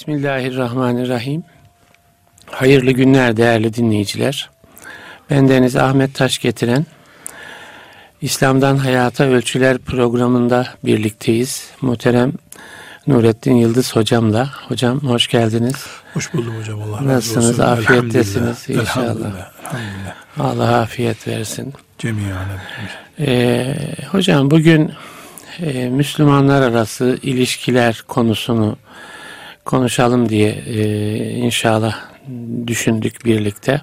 Bismillahirrahmanirrahim. Hayırlı günler değerli dinleyiciler. Ben Deniz Ahmet Taş getiren İslam'dan Hayata Ölçüler programında birlikteyiz. Muhterem Nurettin Yıldız hocamla. Hocam hoş geldiniz. Hoş buldum hocam. Allah Nasılsınız? razı olsun. Afiyettesiniz Elhamdülillah. inşallah. Elhamdülillah. Elhamdülillah. Allah afiyet versin. Cemiyen. Ee, hocam bugün e, Müslümanlar arası ilişkiler konusunu konuşalım diye e, inşallah düşündük birlikte.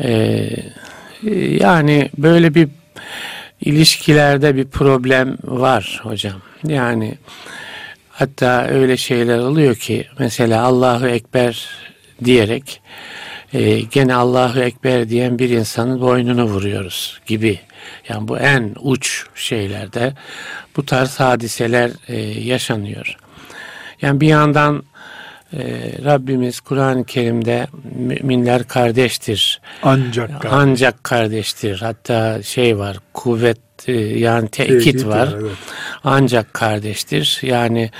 Ee, yani böyle bir ilişkilerde bir problem var hocam. Yani hatta öyle şeyler oluyor ki mesela Allahu Ekber diyerek e, gene Allahu Ekber diyen bir insanın boynunu vuruyoruz gibi. Yani bu en uç şeylerde bu tarz hadiseler e, yaşanıyor. Yani bir yandan e, Rabbimiz Kur'an-ı Kerim'de müminler kardeştir. Ancak kardeş. Ancak kardeştir. Hatta şey var kuvvet e, yani tekit Tekit var. var, evet. Ancak kardeştir. Yani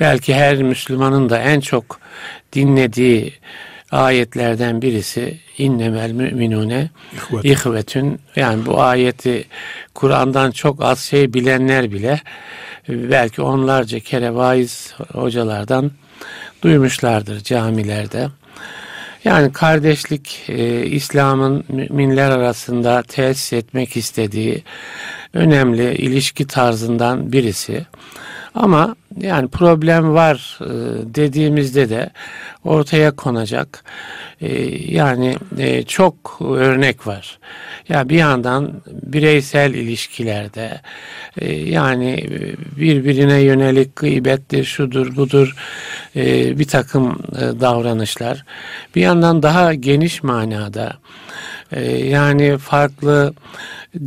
belki her Müslümanın da en çok dinlediği ayetlerden birisi innemel müminune İhvet. ihvetün yani bu ayeti Kur'an'dan çok az şey bilenler bile belki onlarca kere vaiz hocalardan duymuşlardır camilerde. Yani kardeşlik e, İslam'ın müminler arasında tesis etmek istediği önemli ilişki tarzından birisi. Ama yani problem var e, dediğimizde de ortaya konacak e, yani e, çok örnek var. Ya bir yandan bireysel ilişkilerde yani birbirine yönelik gıybettir, şudur, budur bir takım davranışlar. Bir yandan daha geniş manada yani farklı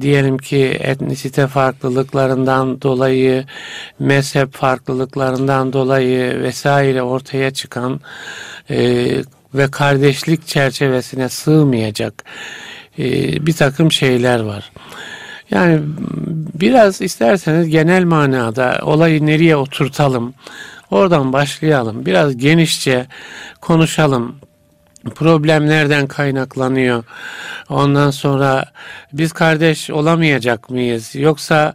diyelim ki etnisite farklılıklarından dolayı, mezhep farklılıklarından dolayı vesaire ortaya çıkan e, ve kardeşlik çerçevesine sığmayacak e, bir takım şeyler var. Yani biraz isterseniz genel manada olayı nereye oturtalım, oradan başlayalım. Biraz genişçe konuşalım problem nereden kaynaklanıyor? Ondan sonra biz kardeş olamayacak mıyız? Yoksa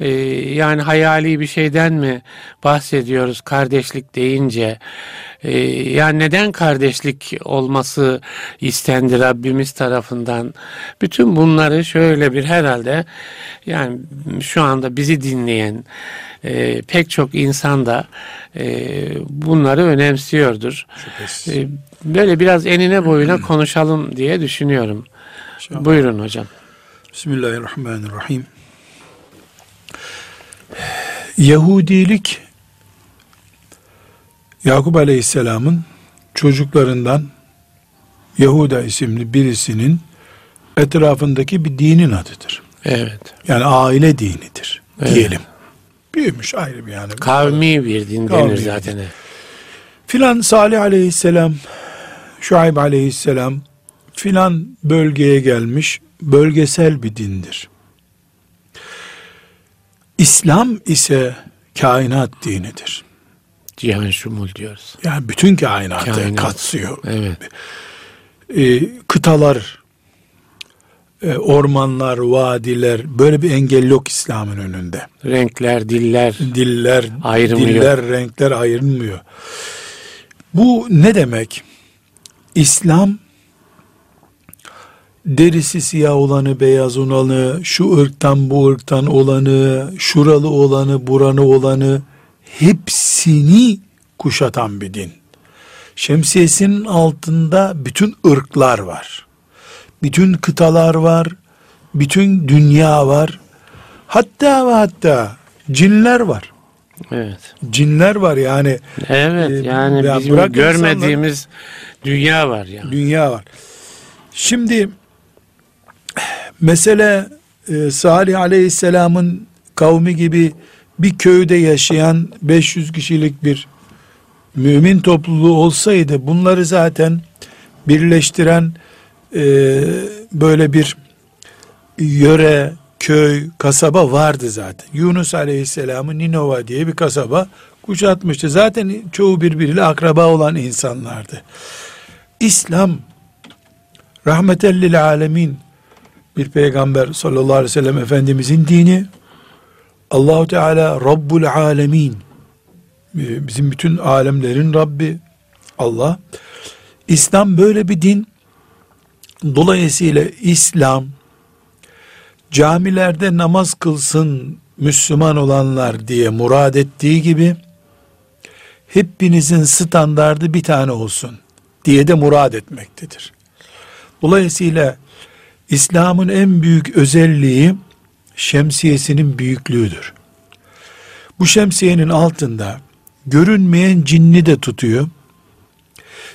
e, yani hayali bir şeyden mi bahsediyoruz kardeşlik deyince? E, yani neden kardeşlik olması istendi Rabbimiz tarafından? Bütün bunları şöyle bir herhalde yani şu anda bizi dinleyen e, pek çok insan da e, bunları önemsiyordur. Şüphesiz. E, böyle biraz enine boyuna konuşalım diye düşünüyorum. İnşallah. Buyurun hocam. Bismillahirrahmanirrahim. Yahudilik Yakup Aleyhisselam'ın çocuklarından Yahuda isimli birisinin etrafındaki bir dinin adıdır. Evet. Yani aile dinidir Evet. diyelim. Büyümüş ayrı bir yani. Kavmi bir din Kavmi denir zaten. Filan Salih aleyhisselam, Şuayb aleyhisselam filan bölgeye gelmiş bölgesel bir dindir. İslam ise kainat dinidir. Cihan şumul diyoruz. Yani bütün kainatı Kainat. katsıyor. Evet. Ee, kıtalar, e, ormanlar, vadiler böyle bir engel yok İslam'ın önünde. Renkler, diller. Diller, Ayrımı diller, renkler ayrılmıyor. Bu ne demek? İslam derisi siyah olanı, beyaz olanı, şu ırktan bu ırktan olanı, şuralı olanı, buranı olanı hepsini kuşatan bir din. Şemsiyesinin altında bütün ırklar var. Bütün kıtalar var. Bütün dünya var. Hatta ve hatta cinler var. Evet. Cinler var yani Evet Ee, yani ya bizim görmediğimiz dünya var yani. dünya var. Şimdi mesele e, Salih Aleyhisselam'ın kavmi gibi bir köyde yaşayan 500 kişilik bir mümin topluluğu olsaydı bunları zaten birleştiren e, böyle bir yöre, köy, kasaba vardı zaten. Yunus Aleyhisselam'ın Ninova diye bir kasaba kuşatmıştı. Zaten çoğu birbiriyle akraba olan insanlardı. İslam rahmetellil alemin bir peygamber sallallahu aleyhi ve sellem efendimizin dini Allahu Teala Rabbul alemin. Bizim bütün alemlerin Rabbi Allah. İslam böyle bir din. Dolayısıyla İslam camilerde namaz kılsın Müslüman olanlar diye murad ettiği gibi hepinizin standardı bir tane olsun diye de murad etmektedir. Dolayısıyla İslam'ın en büyük özelliği şemsiyesinin büyüklüğüdür. Bu şemsiyenin altında görünmeyen cinni de tutuyor,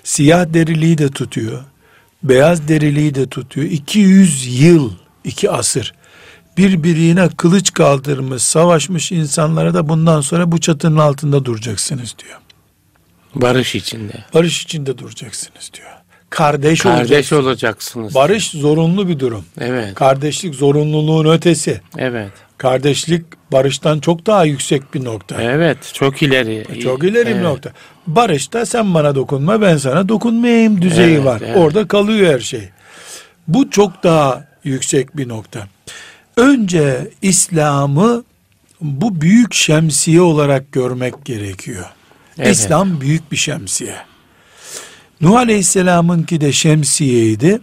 siyah deriliği de tutuyor, beyaz deriliği de tutuyor. 200 yıl, iki asır birbirine kılıç kaldırmış, savaşmış insanlara da bundan sonra bu çatının altında duracaksınız diyor. Barış içinde. Barış içinde duracaksınız diyor. Kardeş, Kardeş olacaksınız. olacaksınız. Barış zorunlu bir durum. Evet. Kardeşlik zorunluluğun ötesi. Evet. Kardeşlik barıştan çok daha yüksek bir nokta. Evet. Çok ileri. Çok ileri bir Evet. nokta. Barışta sen bana dokunma ben sana dokunmayayım düzeyi Evet, var. evet. Orada kalıyor her şey. Bu çok daha yüksek bir nokta. Önce İslam'ı bu büyük şemsiye olarak görmek gerekiyor. Evet. İslam büyük bir şemsiye. Nuh Aleyhisselam'ınki de şemsiyeydi.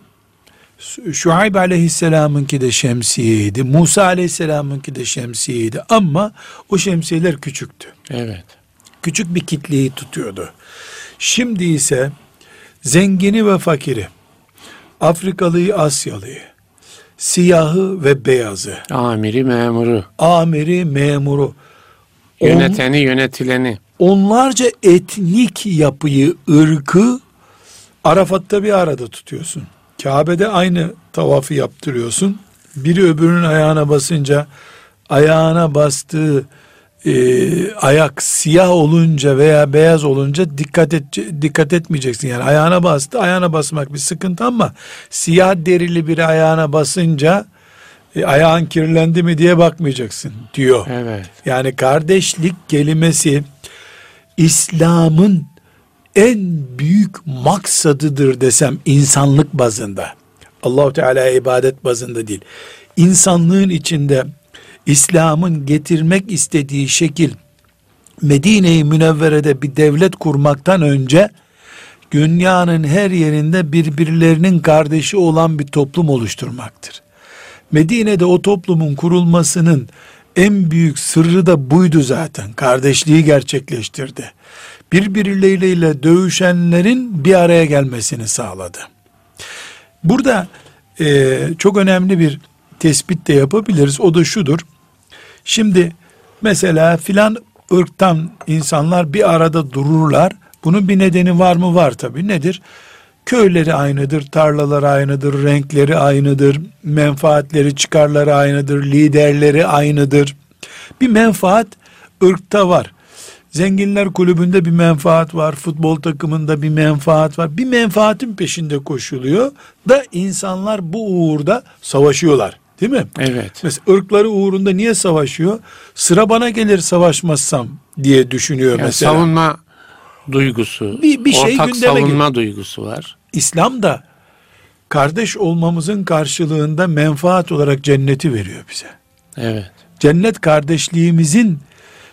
Şuayb Aleyhisselam'ınki de şemsiyeydi. Musa Aleyhisselam'ınki de şemsiyeydi. Ama o şemsiyeler küçüktü Evet. küçük bir kitleyi tutuyordu. Şimdi ise zengini ve fakiri, Afrikalıyı, Asyalıyı, siyahı ve beyazı, Amiri, memuru, amiri, memuru, yöneteni, yönetileni. onlarca etnik yapıyı, ırkı Arafat'ta bir arada tutuyorsun. Kabe'de aynı tavafı yaptırıyorsun. Biri öbürünün ayağına basınca ayağına bastığı e, ayak siyah olunca veya beyaz olunca dikkat et dikkat etmeyeceksin. Yani ayağına bastı, ayağına basmak bir sıkıntı ama siyah derili bir ayağına basınca e, ayağın kirlendi mi diye bakmayacaksın diyor. Evet. Yani kardeşlik kelimesi İslam'ın en büyük maksadıdır desem insanlık bazında. Allahu Teala ibadet bazında değil. İnsanlığın içinde İslam'ın getirmek istediği şekil Medine-i Münevvere'de bir devlet kurmaktan önce dünyanın her yerinde birbirlerinin kardeşi olan bir toplum oluşturmaktır. Medine'de o toplumun kurulmasının en büyük sırrı da buydu zaten. Kardeşliği gerçekleştirdi. Birbirleriyle dövüşenlerin bir araya gelmesini sağladı. Burada e, çok önemli bir tespit de yapabiliriz. O da şudur. Şimdi mesela filan ırktan insanlar bir arada dururlar. Bunun bir nedeni var mı? Var tabi. Nedir? Köyleri aynıdır, tarlaları aynıdır, renkleri aynıdır, menfaatleri, çıkarları aynıdır, liderleri aynıdır. Bir menfaat ırkta var. Zenginler kulübünde bir menfaat var, futbol takımında bir menfaat var. Bir menfaatin peşinde koşuluyor da insanlar bu uğurda savaşıyorlar. Değil mi? Evet. Mesela ırkları uğrunda niye savaşıyor? Sıra bana gelir savaşmazsam diye düşünüyor Yani mesela. savunma duygusu. Bir- bir şey ortak savunma duygusu var. İslam da kardeş olmamızın karşılığında menfaat olarak cenneti veriyor bize. Evet. Cennet kardeşliğimizin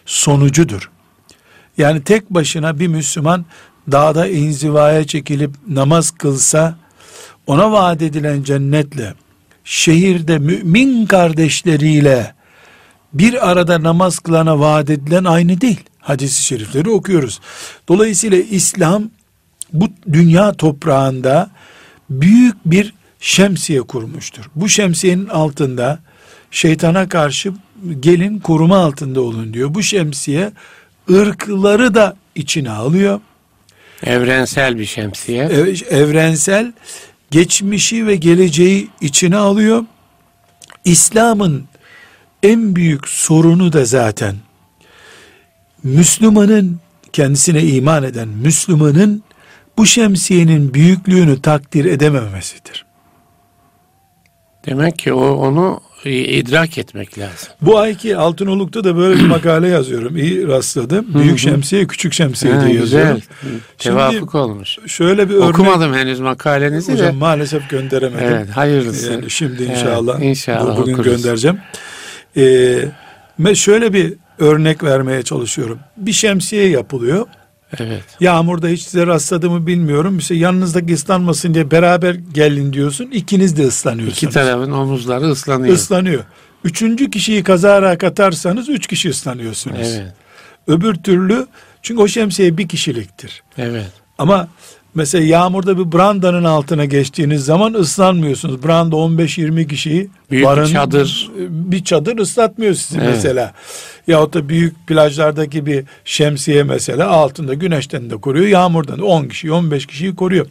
sonucudur. Yani tek başına bir Müslüman dağda inzivaya çekilip namaz kılsa ona vaat edilen cennetle şehirde mümin kardeşleriyle bir arada namaz kılana vaat edilen aynı değil. Hadis-i şerifleri okuyoruz. Dolayısıyla İslam bu dünya toprağında büyük bir şemsiye kurmuştur. Bu şemsiyenin altında şeytana karşı gelin koruma altında olun diyor. Bu şemsiye ırkları da içine alıyor. Evrensel bir şemsiye. Ev- Evrensel geçmişi ve geleceği içine alıyor. İslam'ın en büyük sorunu da zaten Müslümanın kendisine iman eden Müslümanın bu şemsiyenin büyüklüğünü takdir edememesidir. Demek ki o onu idrak etmek lazım. Bu ayki Altınoluk'ta da böyle bir makale yazıyorum. İyi rastladım. Büyük şemsiye, küçük şemsiye Ha, diye yazıyorum. güzel. Tevafuk olmuş. Şöyle bir örnek. Okumadım henüz makalenizi de. Maalesef gönderemedim. Evet, hayırlısı. Yani şimdi Evet, inşallah, inşallah bu- bugün okuruz. göndereceğim. Ee, şöyle bir örnek vermeye çalışıyorum. Bir şemsiye yapılıyor. Evet. Yağmurda hiç size rastladığımı bilmiyorum. İşte yanınızdaki ıslanmasın diye beraber gelin diyorsun. İkiniz de ıslanıyorsunuz. İki tarafın omuzları ıslanıyor. ıslanıyor. Üçüncü kişiyi kazara katarsanız üç kişi ıslanıyorsunuz. Evet. Öbür türlü çünkü o şemsiye bir kişiliktir. Evet. Ama mesela yağmurda bir brandanın altına geçtiğiniz zaman ıslanmıyorsunuz. Branda 15-20 kişiyi Büyük bir çadır. bir çadır ıslatmıyor sizi Evet. mesela. Yahut da büyük plajlardaki bir şemsiye mesela altında güneşten de koruyor, yağmurdan da 10 kişi 15 kişiyi koruyor.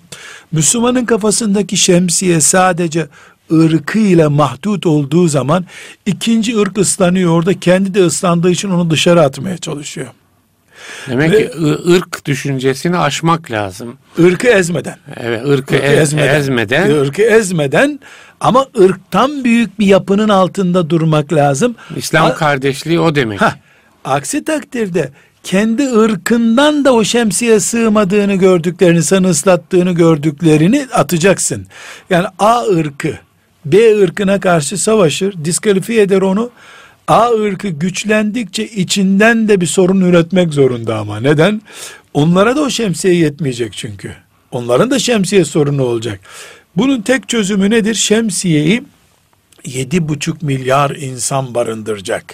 Müslümanın kafasındaki şemsiye sadece ırkıyla mahdut olduğu zaman ikinci ırk ıslanıyor orada kendi de ıslandığı için onu dışarı atmaya çalışıyor. Demek Ve- ki ırk düşüncesini aşmak lazım. Irkı ezmeden. Evet, ırkı, Irkı ez- ezmeden. ezmeden, Irkı ezmeden ama ırktan büyük bir yapının altında durmak lazım. İslam A- kardeşliği o demek. Heh, aksi takdirde kendi ırkından da o şemsiye sığmadığını gördüklerini, sana ıslattığını gördüklerini atacaksın. Yani A ırkı B ırkına karşı savaşır, diskalifiye eder onu. A ırkı güçlendikçe içinden de bir sorun üretmek zorunda ama. Neden? Onlara da o şemsiye yetmeyecek çünkü. Onların da şemsiye sorunu olacak. Bunun tek çözümü nedir? Şemsiyeyi yedi buçuk milyar insan barındıracak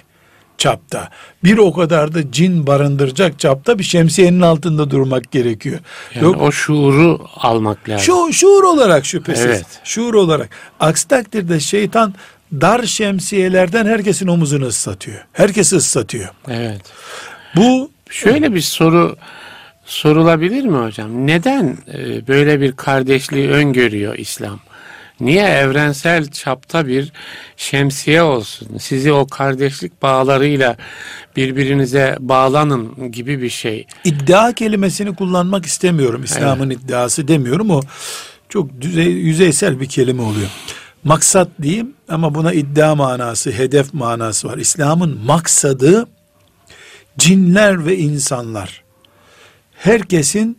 çapta. Bir o kadar da cin barındıracak çapta bir şemsiyenin altında durmak gerekiyor. Yani Yok o şuuru almak lazım. şu şuur olarak şüphesiz. Evet. Şuur olarak. Aksi takdirde şeytan dar şemsiyelerden herkesin omuzunu ıslatıyor. Herkesi ıslatıyor. Evet. Bu Şöyle bir soru sorulabilir mi hocam? Neden e, böyle bir kardeşliği öngörüyor İslam? Niye evrensel çapta bir şemsiye olsun? Sizi o kardeşlik bağlarıyla birbirinize bağlanın gibi bir şey. iddia kelimesini kullanmak istemiyorum. İslam'ın iddiası demiyorum. O çok düzey, yüzeysel bir kelime oluyor. Maksat diyeyim ama buna iddia manası, hedef manası var. İslam'ın maksadı cinler ve insanlar. Herkesin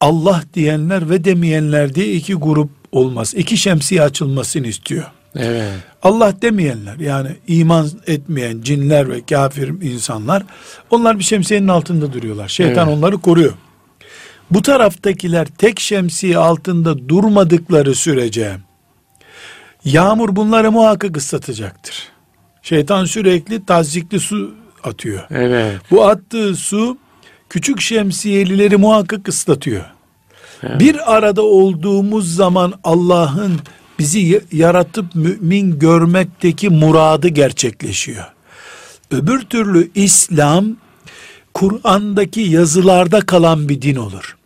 Allah diyenler ve demeyenler diye iki grup olmaz. İki şemsiye açılmasını istiyor. Evet. Allah demeyenler yani iman etmeyen cinler ve kafir insanlar onlar bir şemsiyenin altında duruyorlar. Şeytan Evet. onları koruyor. Bu taraftakiler tek şemsiye altında durmadıkları sürece yağmur bunları muhakkak ıslatacaktır. Şeytan sürekli tazikli su atıyor. Evet. Bu attığı su küçük şemsiyelileri muhakkak ıslatıyor. Evet. Bir arada olduğumuz zaman Allah'ın bizi yaratıp mümin görmekteki muradı gerçekleşiyor. Öbür türlü İslam Kur'an'daki yazılarda kalan bir din olur.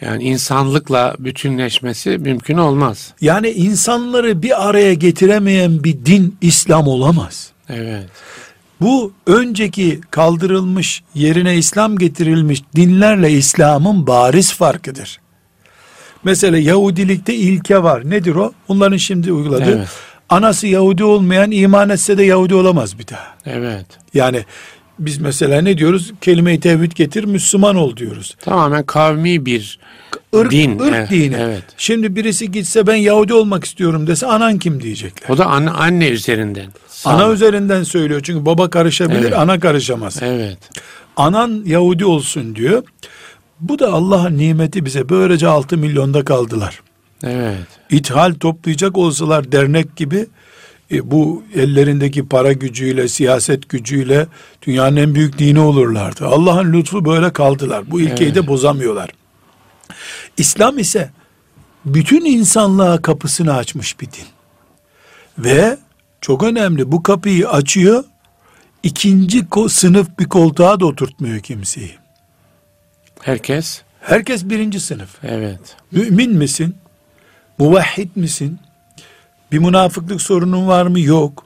Yani insanlıkla bütünleşmesi mümkün olmaz. Yani insanları bir araya getiremeyen bir din İslam olamaz. Evet. Bu önceki kaldırılmış yerine İslam getirilmiş dinlerle İslam'ın bariz farkıdır. Mesela Yahudilikte ilke var. Nedir o? Onların şimdi uyguladığı. Evet. Anası Yahudi olmayan iman etse de Yahudi olamaz bir daha. Evet. Yani biz mesela ne diyoruz? Kelime-i tevhid getir, Müslüman ol diyoruz. Tamamen kavmi bir Irk, din. ırk Evet, dini. Evet. Şimdi birisi gitse ben Yahudi olmak istiyorum dese anan kim diyecekler. O da anne, anne üzerinden. Sağ Ana ol. üzerinden söylüyor çünkü baba karışabilir, Evet. ana karışamaz. Evet. anan Yahudi olsun diyor. Bu da Allah'ın nimeti bize böylece 6 milyonda kaldılar. Evet. İthal toplayacak olsalar dernek gibi e, bu ellerindeki para gücüyle, siyaset gücüyle dünyanın en büyük dini olurlardı. Allah'ın lütfu böyle kaldılar. Bu ilkeyi de Evet. bozamıyorlar. İslam ise bütün insanlığa kapısını açmış bir din. Ve çok önemli bu kapıyı açıyor, ikinci sınıf bir koltuğa da oturtmuyor kimseyi. Herkes. Herkes birinci sınıf. Evet. Mümin misin? Muvahhid misin? Bir münafıklık sorunun var mı? Yok.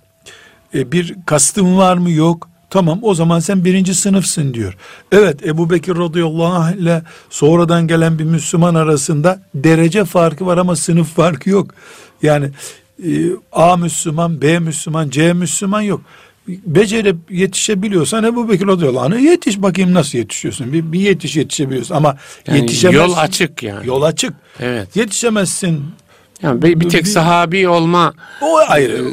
E, bir kastın var mı? Yok. Tamam o zaman sen birinci sınıfsın diyor. Evet Ebu Bekir radıyallahu anh ile sonradan gelen bir Müslüman arasında derece farkı var ama sınıf farkı yok. Yani A Müslüman, B Müslüman, C Müslüman yok. Becerip yetişebiliyorsan Ebu Bekir radıyallahu anh'a yetiş bakayım nasıl yetişiyorsun. Bir, bir yetiş yetişebiliyorsun ama Yani yetişemezsin. yol açık yani. Yol açık. Evet. Yetişemezsin. Yani bir, bir tek sahabi olma O ayrı.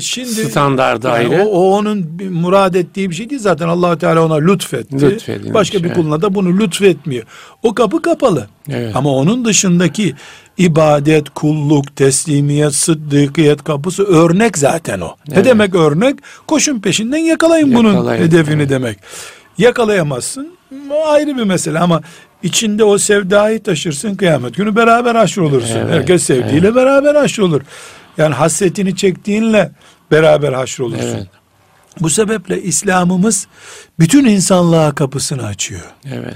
Şimdi standardı yani ayrı. O, o onun murad ettiği bir şey değil zaten allah Teala ona lütfetti. Lütfedilmiş, Başka bir kuluna da bunu lütfetmiyor. O kapı kapalı. Evet. Ama onun dışındaki ibadet, kulluk, teslimiyet, sıddıkiyet kapısı örnek zaten o. Ne Evet. demek örnek? Koşun peşinden yakalayın, bunun Yakalayın, hedefini evet. demek. Yakalayamazsın. O ayrı bir mesele ama içinde o sevdayı taşırsın kıyamet günü beraber haşrolursun. Evet, Herkes sevdiğiyle beraber haşrolur. Yani hasretini çektiğinle beraber haşrolursun. Evet. Bu sebeple İslam'ımız bütün insanlığa kapısını açıyor. Evet.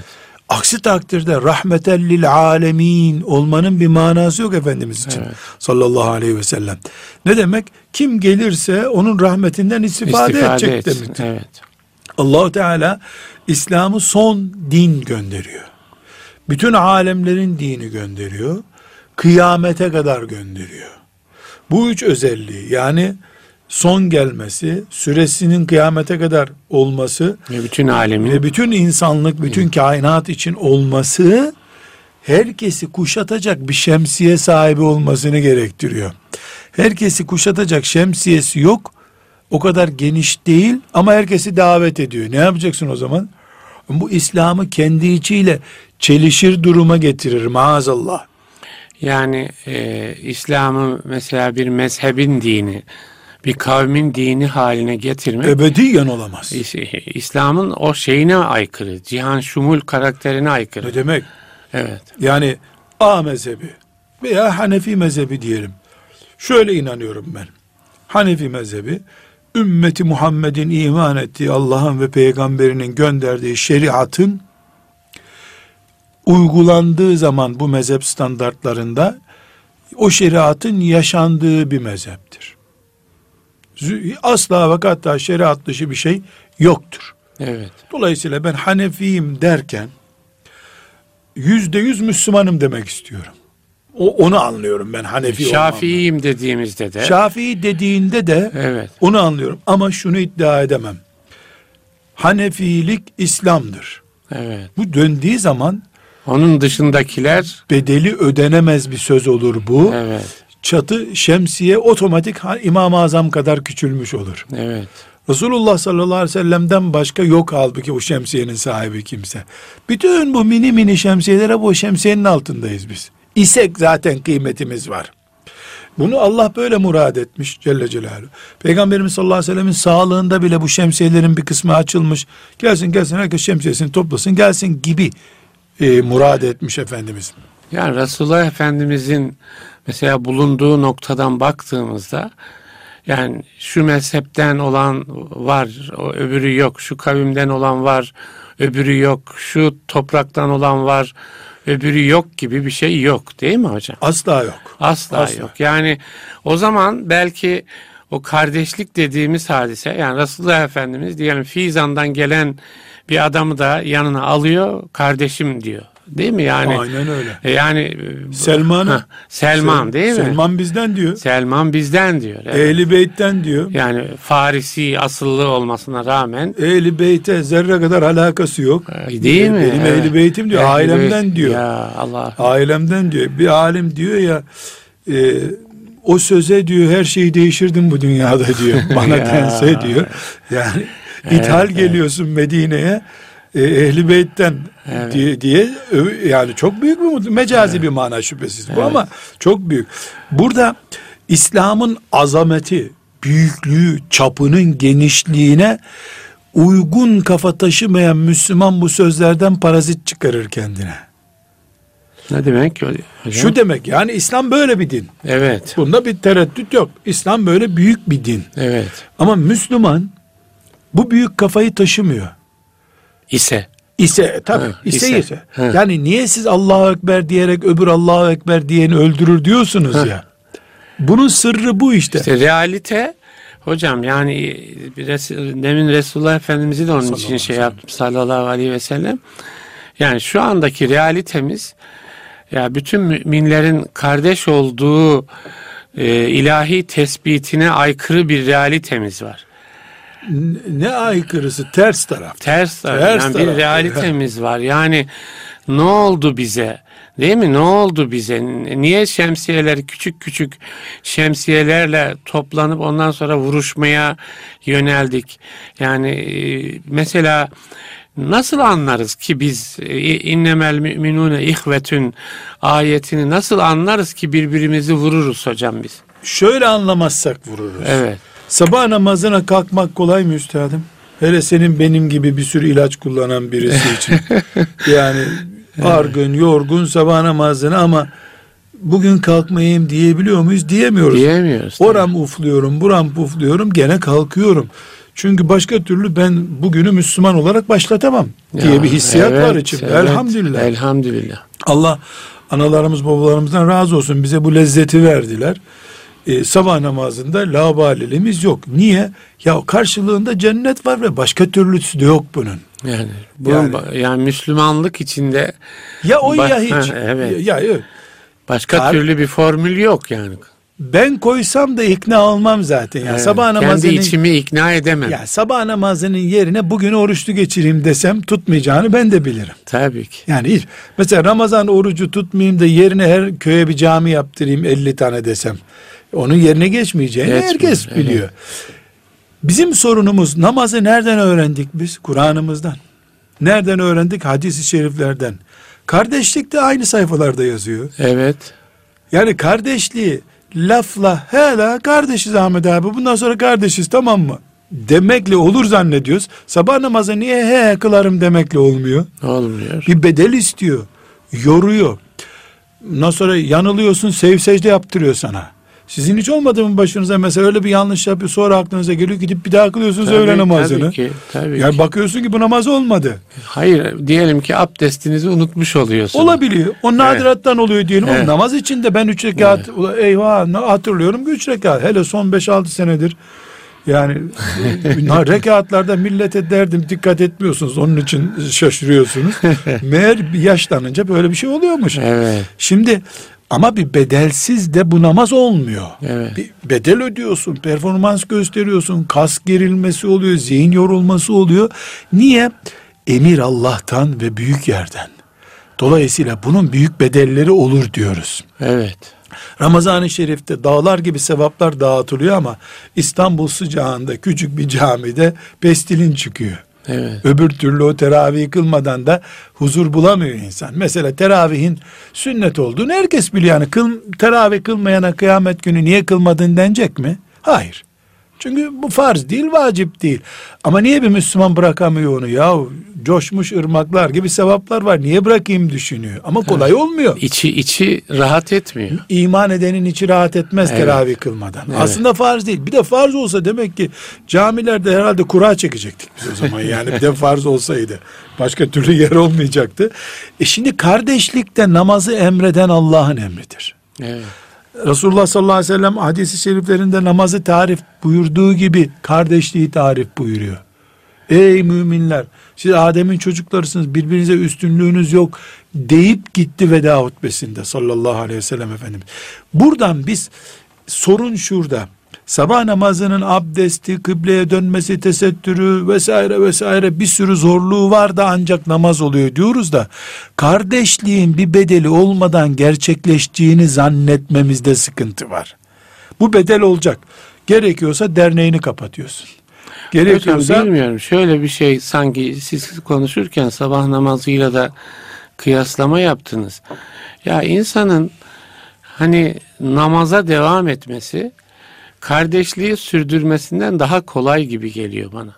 Aksi takdirde rahmeten lil alemin olmanın bir manası yok Efendimiz için. Evet. Sallallahu aleyhi ve sellem. Ne demek? Kim gelirse onun rahmetinden istifade, İstifade edecek etsin. demektir. Evet. Allahu Teala İslam'ı son din gönderiyor. Bütün alemlerin dini gönderiyor. Kıyamete kadar gönderiyor. Bu üç özelliği yani son gelmesi, süresinin kıyamete kadar olması Ve bütün alemin ve bütün insanlık, bütün kainat için olması herkesi kuşatacak bir şemsiye sahibi olmasını gerektiriyor. Herkesi kuşatacak şemsiyesi yok. O kadar geniş değil ama herkesi davet ediyor. Ne yapacaksın o zaman? Bu İslam'ı kendi içiyle çelişir duruma getirir maazallah. yani e, İslam'ı mesela bir mezhebin dini, bir kavmin dini haline getirmek Ebediyen olamaz. İs- İslam'ın o şeyine aykırı, cihan şumul karakterine aykırı. Ne demek? Evet. Yani A mezhebi veya Hanefi mezhebi diyelim. Şöyle inanıyorum ben. Hanefi mezhebi ümmeti Muhammed'in iman ettiği Allah'ın ve peygamberinin gönderdiği şeriatın uygulandığı zaman bu mezhep standartlarında o şeriatın yaşandığı bir mezheptir. Asla ve hatta şeriat dışı bir şey yoktur. Evet. Dolayısıyla ben Hanefiyim derken yüzde yüz Müslümanım demek istiyorum. O, onu anlıyorum ben Hanefi. Şafiiyim dediğimizde de Şafii dediğinde de evet. onu anlıyorum. Ama şunu iddia edemem. Hanefilik İslam'dır. Evet. Bu döndüğü zaman Onun dışındakiler bedeli ödenemez bir söz olur bu. evet. Çatı şemsiye otomatik İmam-ı Azam kadar küçülmüş olur. Evet. Resulullah sallallahu aleyhi ve sellem'den başka yok halbuki o şemsiyenin sahibi kimse. Bütün bu mini mini şemsiyelere bu şemsiyenin altındayız biz. İsek zaten kıymetimiz var. Bunu Allah böyle murad etmiş Celle Celaluhu. Peygamberimiz sallallahu aleyhi ve sellemin sağlığında bile bu şemsiyelerin bir kısmı açılmış. Gelsin gelsin herkes şemsiyesini toplasın gelsin gibi e, murad etmiş Efendimiz. Yani Resulullah Efendimizin mesela bulunduğu noktadan baktığımızda yani şu mezhepten olan var, öbürü yok. Şu kavimden olan var, öbürü yok. Şu topraktan olan var, öbürü yok gibi bir şey yok değil mi hocam? Asla yok. Asla, Asla. yok. Yani o zaman belki o kardeşlik dediğimiz hadise yani Resulullah Efendimiz diyelim Fizan'dan gelen bir adamı da yanına alıyor kardeşim diyor. Değil mi yani? Aynen öyle. E Yani Selman'ı. Hah, Selman Sel- değil mi? Selman bizden diyor. Selman bizden diyor. Evet. Ehli Beyt'ten diyor. Yani Farisi asıllı olmasına rağmen Ehli Beyt'e zerre kadar alakası yok. e, değil mi? Benim Evet. Ehli Beyt'im diyor, Ehli ailemden Beyt- diyor. Ya Allah. Ailemden diyor. Bir alim diyor ya e, o söze diyor her şeyi değişirdim bu dünyada diyor. Bana dense diyor. Yani ithal evet. geliyorsun Medine'ye e, Ehli Beyt'ten Evet. diye, diye yani çok büyük bir mutlu- mecazi bir mana şüphesiz bu Evet. ama çok büyük. Burada İslam'ın azameti, büyüklüğü, çapının genişliğine uygun kafa taşımayan Müslüman bu sözlerden parazit çıkarır kendine. Ne demek hocam? Şu demek yani İslam böyle bir din. Evet. Bunda bir tereddüt yok. İslam böyle büyük bir din. Evet. Ama Müslüman bu büyük kafayı taşımıyor. İse. İse tabii Ha, ise ise. ise. Ha. Yani niye siz Allahu Ekber diyerek öbür Allahu Ekber diyeni öldürür diyorsunuz Ha. ya. Bunun sırrı bu işte. İşte realite hocam yani Res- demin Resulullah Efendimiz'i de onun Sallallahu için şey yaptım sallallahu aleyhi ve sellem. Yani şu andaki realitemiz ya bütün müminlerin kardeş olduğu e, ilahi tespitine aykırı bir realitemiz var. Ne aykırısı ters taraf. Ters, Ters yani taraf. bir realitemiz var. Yani ne oldu bize? Değil mi? Ne oldu bize? Niye şemsiyeler küçük küçük şemsiyelerle toplanıp ondan sonra vuruşmaya yöneldik? Yani e, mesela nasıl anlarız ki biz e, innemel müminune ihvetün ayetini nasıl anlarız ki birbirimizi vururuz hocam biz? Şöyle anlamazsak vururuz. Evet. Sabah namazına kalkmak kolay mı üstadım? Hele senin benim gibi bir sürü ilaç kullanan birisi için. yani argın, yorgun sabah namazına ama bugün kalkmayayım diyebiliyor muyuz? Diyemiyoruz. Diyemiyoruz. Oram ufluyorum, buram pufluyorum, gene kalkıyorum. Çünkü başka türlü ben bugünü Müslüman olarak başlatamam diye Ya, bir hissiyat evet, var içimde. evet. Elhamdülillah. Elhamdülillah. Allah analarımız babalarımızdan razı olsun bize bu lezzeti verdiler. Ee, sabah namazında labaliliğimiz yok. Niye? Ya karşılığında cennet var ve başka türlüsü de yok bunun. Yani bunun Yani- yani, Müslümanlık içinde Ya o ya hiç. Ha, evet. Ya, ya, başka Kar- türlü bir formül yok yani. ben koysam da ikna olmam zaten. Ya Evet, sabah namazının Kendi içimi ikna edemem. ya sabah namazının yerine bugün oruçlu geçireyim desem tutmayacağını ben de bilirim. Tabii ki. Yani hiç. Mesela Ramazan orucu tutmayayım da yerine her köye bir cami yaptırayım 50 tane desem. Onun yerine geçmeyeceğini Geçmiyor, herkes evet. biliyor. Bizim sorunumuz namazı nereden öğrendik biz? Kur'an'ımızdan. Nereden öğrendik? Hadis-i şeriflerden. Kardeşlik de aynı sayfalarda yazıyor. Evet. Yani kardeşliği lafla hele kardeşiz Ahmet abi bundan sonra kardeşiz tamam mı? Demekle olur zannediyoruz. Sabah namazı niye he he kılarım demekle olmuyor. Olmuyor. Bir bedel istiyor. Yoruyor. Ondan sonra yanılıyorsun sev secde yaptırıyor sana. Sizin hiç olmadı mı başınıza mesela öyle bir yanlış yapıyor sonra aklınıza geliyor gidip bir daha kılıyorsunuz Tabii, öğle namazını. Tabii ki. Tabii Yani ki. bakıyorsun ki bu namaz olmadı. Hayır diyelim ki abdestinizi unutmuş oluyorsun. Olabiliyor. O nadirattan oluyor diyelim Evet. namaz içinde ben üç rekat Ula eyvah hatırlıyorum ki üç rekat. Hele son beş altı senedir yani rekatlarda millete derdim dikkat etmiyorsunuz onun için şaşırıyorsunuz. Meğer yaşlanınca böyle bir şey oluyormuş. Evet. Şimdi ama bir bedelsiz de bu namaz olmuyor. Evet. Bir bedel ödüyorsun, performans gösteriyorsun, kas gerilmesi oluyor, zihin yorulması oluyor. Niye? Emir Allah'tan ve büyük yerden. Dolayısıyla bunun büyük bedelleri olur diyoruz. Evet. Ramazan-ı Şerif'te dağlar gibi sevaplar dağıtılıyor ama İstanbul sıcağında küçük bir camide pestilin çıkıyor. Evet. Öbür türlü o teravih kılmadan da huzur bulamıyor insan. Mesela teravihin sünnet olduğunu herkes biliyor. Yani kıl, teravih kılmayana kıyamet günü niye kılmadın denecek mi? Hayır. Çünkü bu farz değil, vacip değil. Ama niye bir Müslüman bırakamıyor onu? Ya coşmuş ırmaklar gibi sevaplar var. Niye bırakayım düşünüyor. Ama kolay olmuyor. İçi içi rahat etmiyor. İman edenin içi rahat etmez Evet. teravih kılmadan. Evet. Aslında farz değil. Bir de farz olsa demek ki camilerde herhalde kura çekecektik biz o zaman. Yani bir de farz olsaydı. Başka türlü yer olmayacaktı. E şimdi kardeşlikte namazı emreden Allah'ın emridir. Evet. Resulullah sallallahu aleyhi ve sellem hadisi şeriflerinde namazı tarif buyurduğu gibi kardeşliği tarif buyuruyor. Ey müminler siz Adem'in çocuklarısınız birbirinize üstünlüğünüz yok deyip gitti veda hutbesinde sallallahu aleyhi ve sellem Efendimiz. Buradan biz sorun şurada. Sabah namazının abdesti, kıbleye dönmesi, tesettürü vesaire vesaire bir sürü zorluğu var da ancak namaz oluyor diyoruz da kardeşliğin bir bedeli olmadan gerçekleştiğini zannetmemizde sıkıntı var. Bu bedel olacak. Gerekiyorsa derneğini kapatıyorsun. Hocam Gerekiyorsa bilmiyorum. Şöyle bir şey sanki siz konuşurken sabah namazıyla da kıyaslama yaptınız. Ya insanın hani namaza devam etmesi kardeşliği sürdürmesinden daha kolay gibi geliyor bana.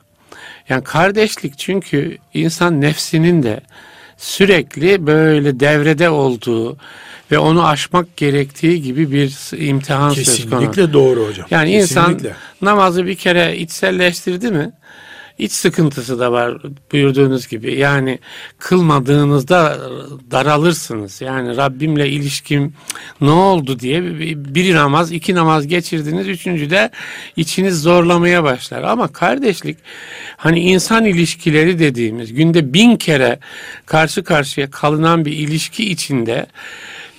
Yani kardeşlik çünkü insan nefsinin de sürekli böyle devrede olduğu ve onu aşmak gerektiği gibi bir imtihan söz konusu. kesinlikle doğru hocam. Yani insan Kesinlikle. namazı bir kere içselleştirdi mi iç sıkıntısı da var buyurduğunuz gibi. Yani kılmadığınızda daralırsınız. Yani Rabbimle ilişkim ne oldu diye bir namaz, iki namaz geçirdiniz. Üçüncü de içiniz zorlamaya başlar. Ama kardeşlik hani insan ilişkileri dediğimiz günde bin kere karşı karşıya kalınan bir ilişki içinde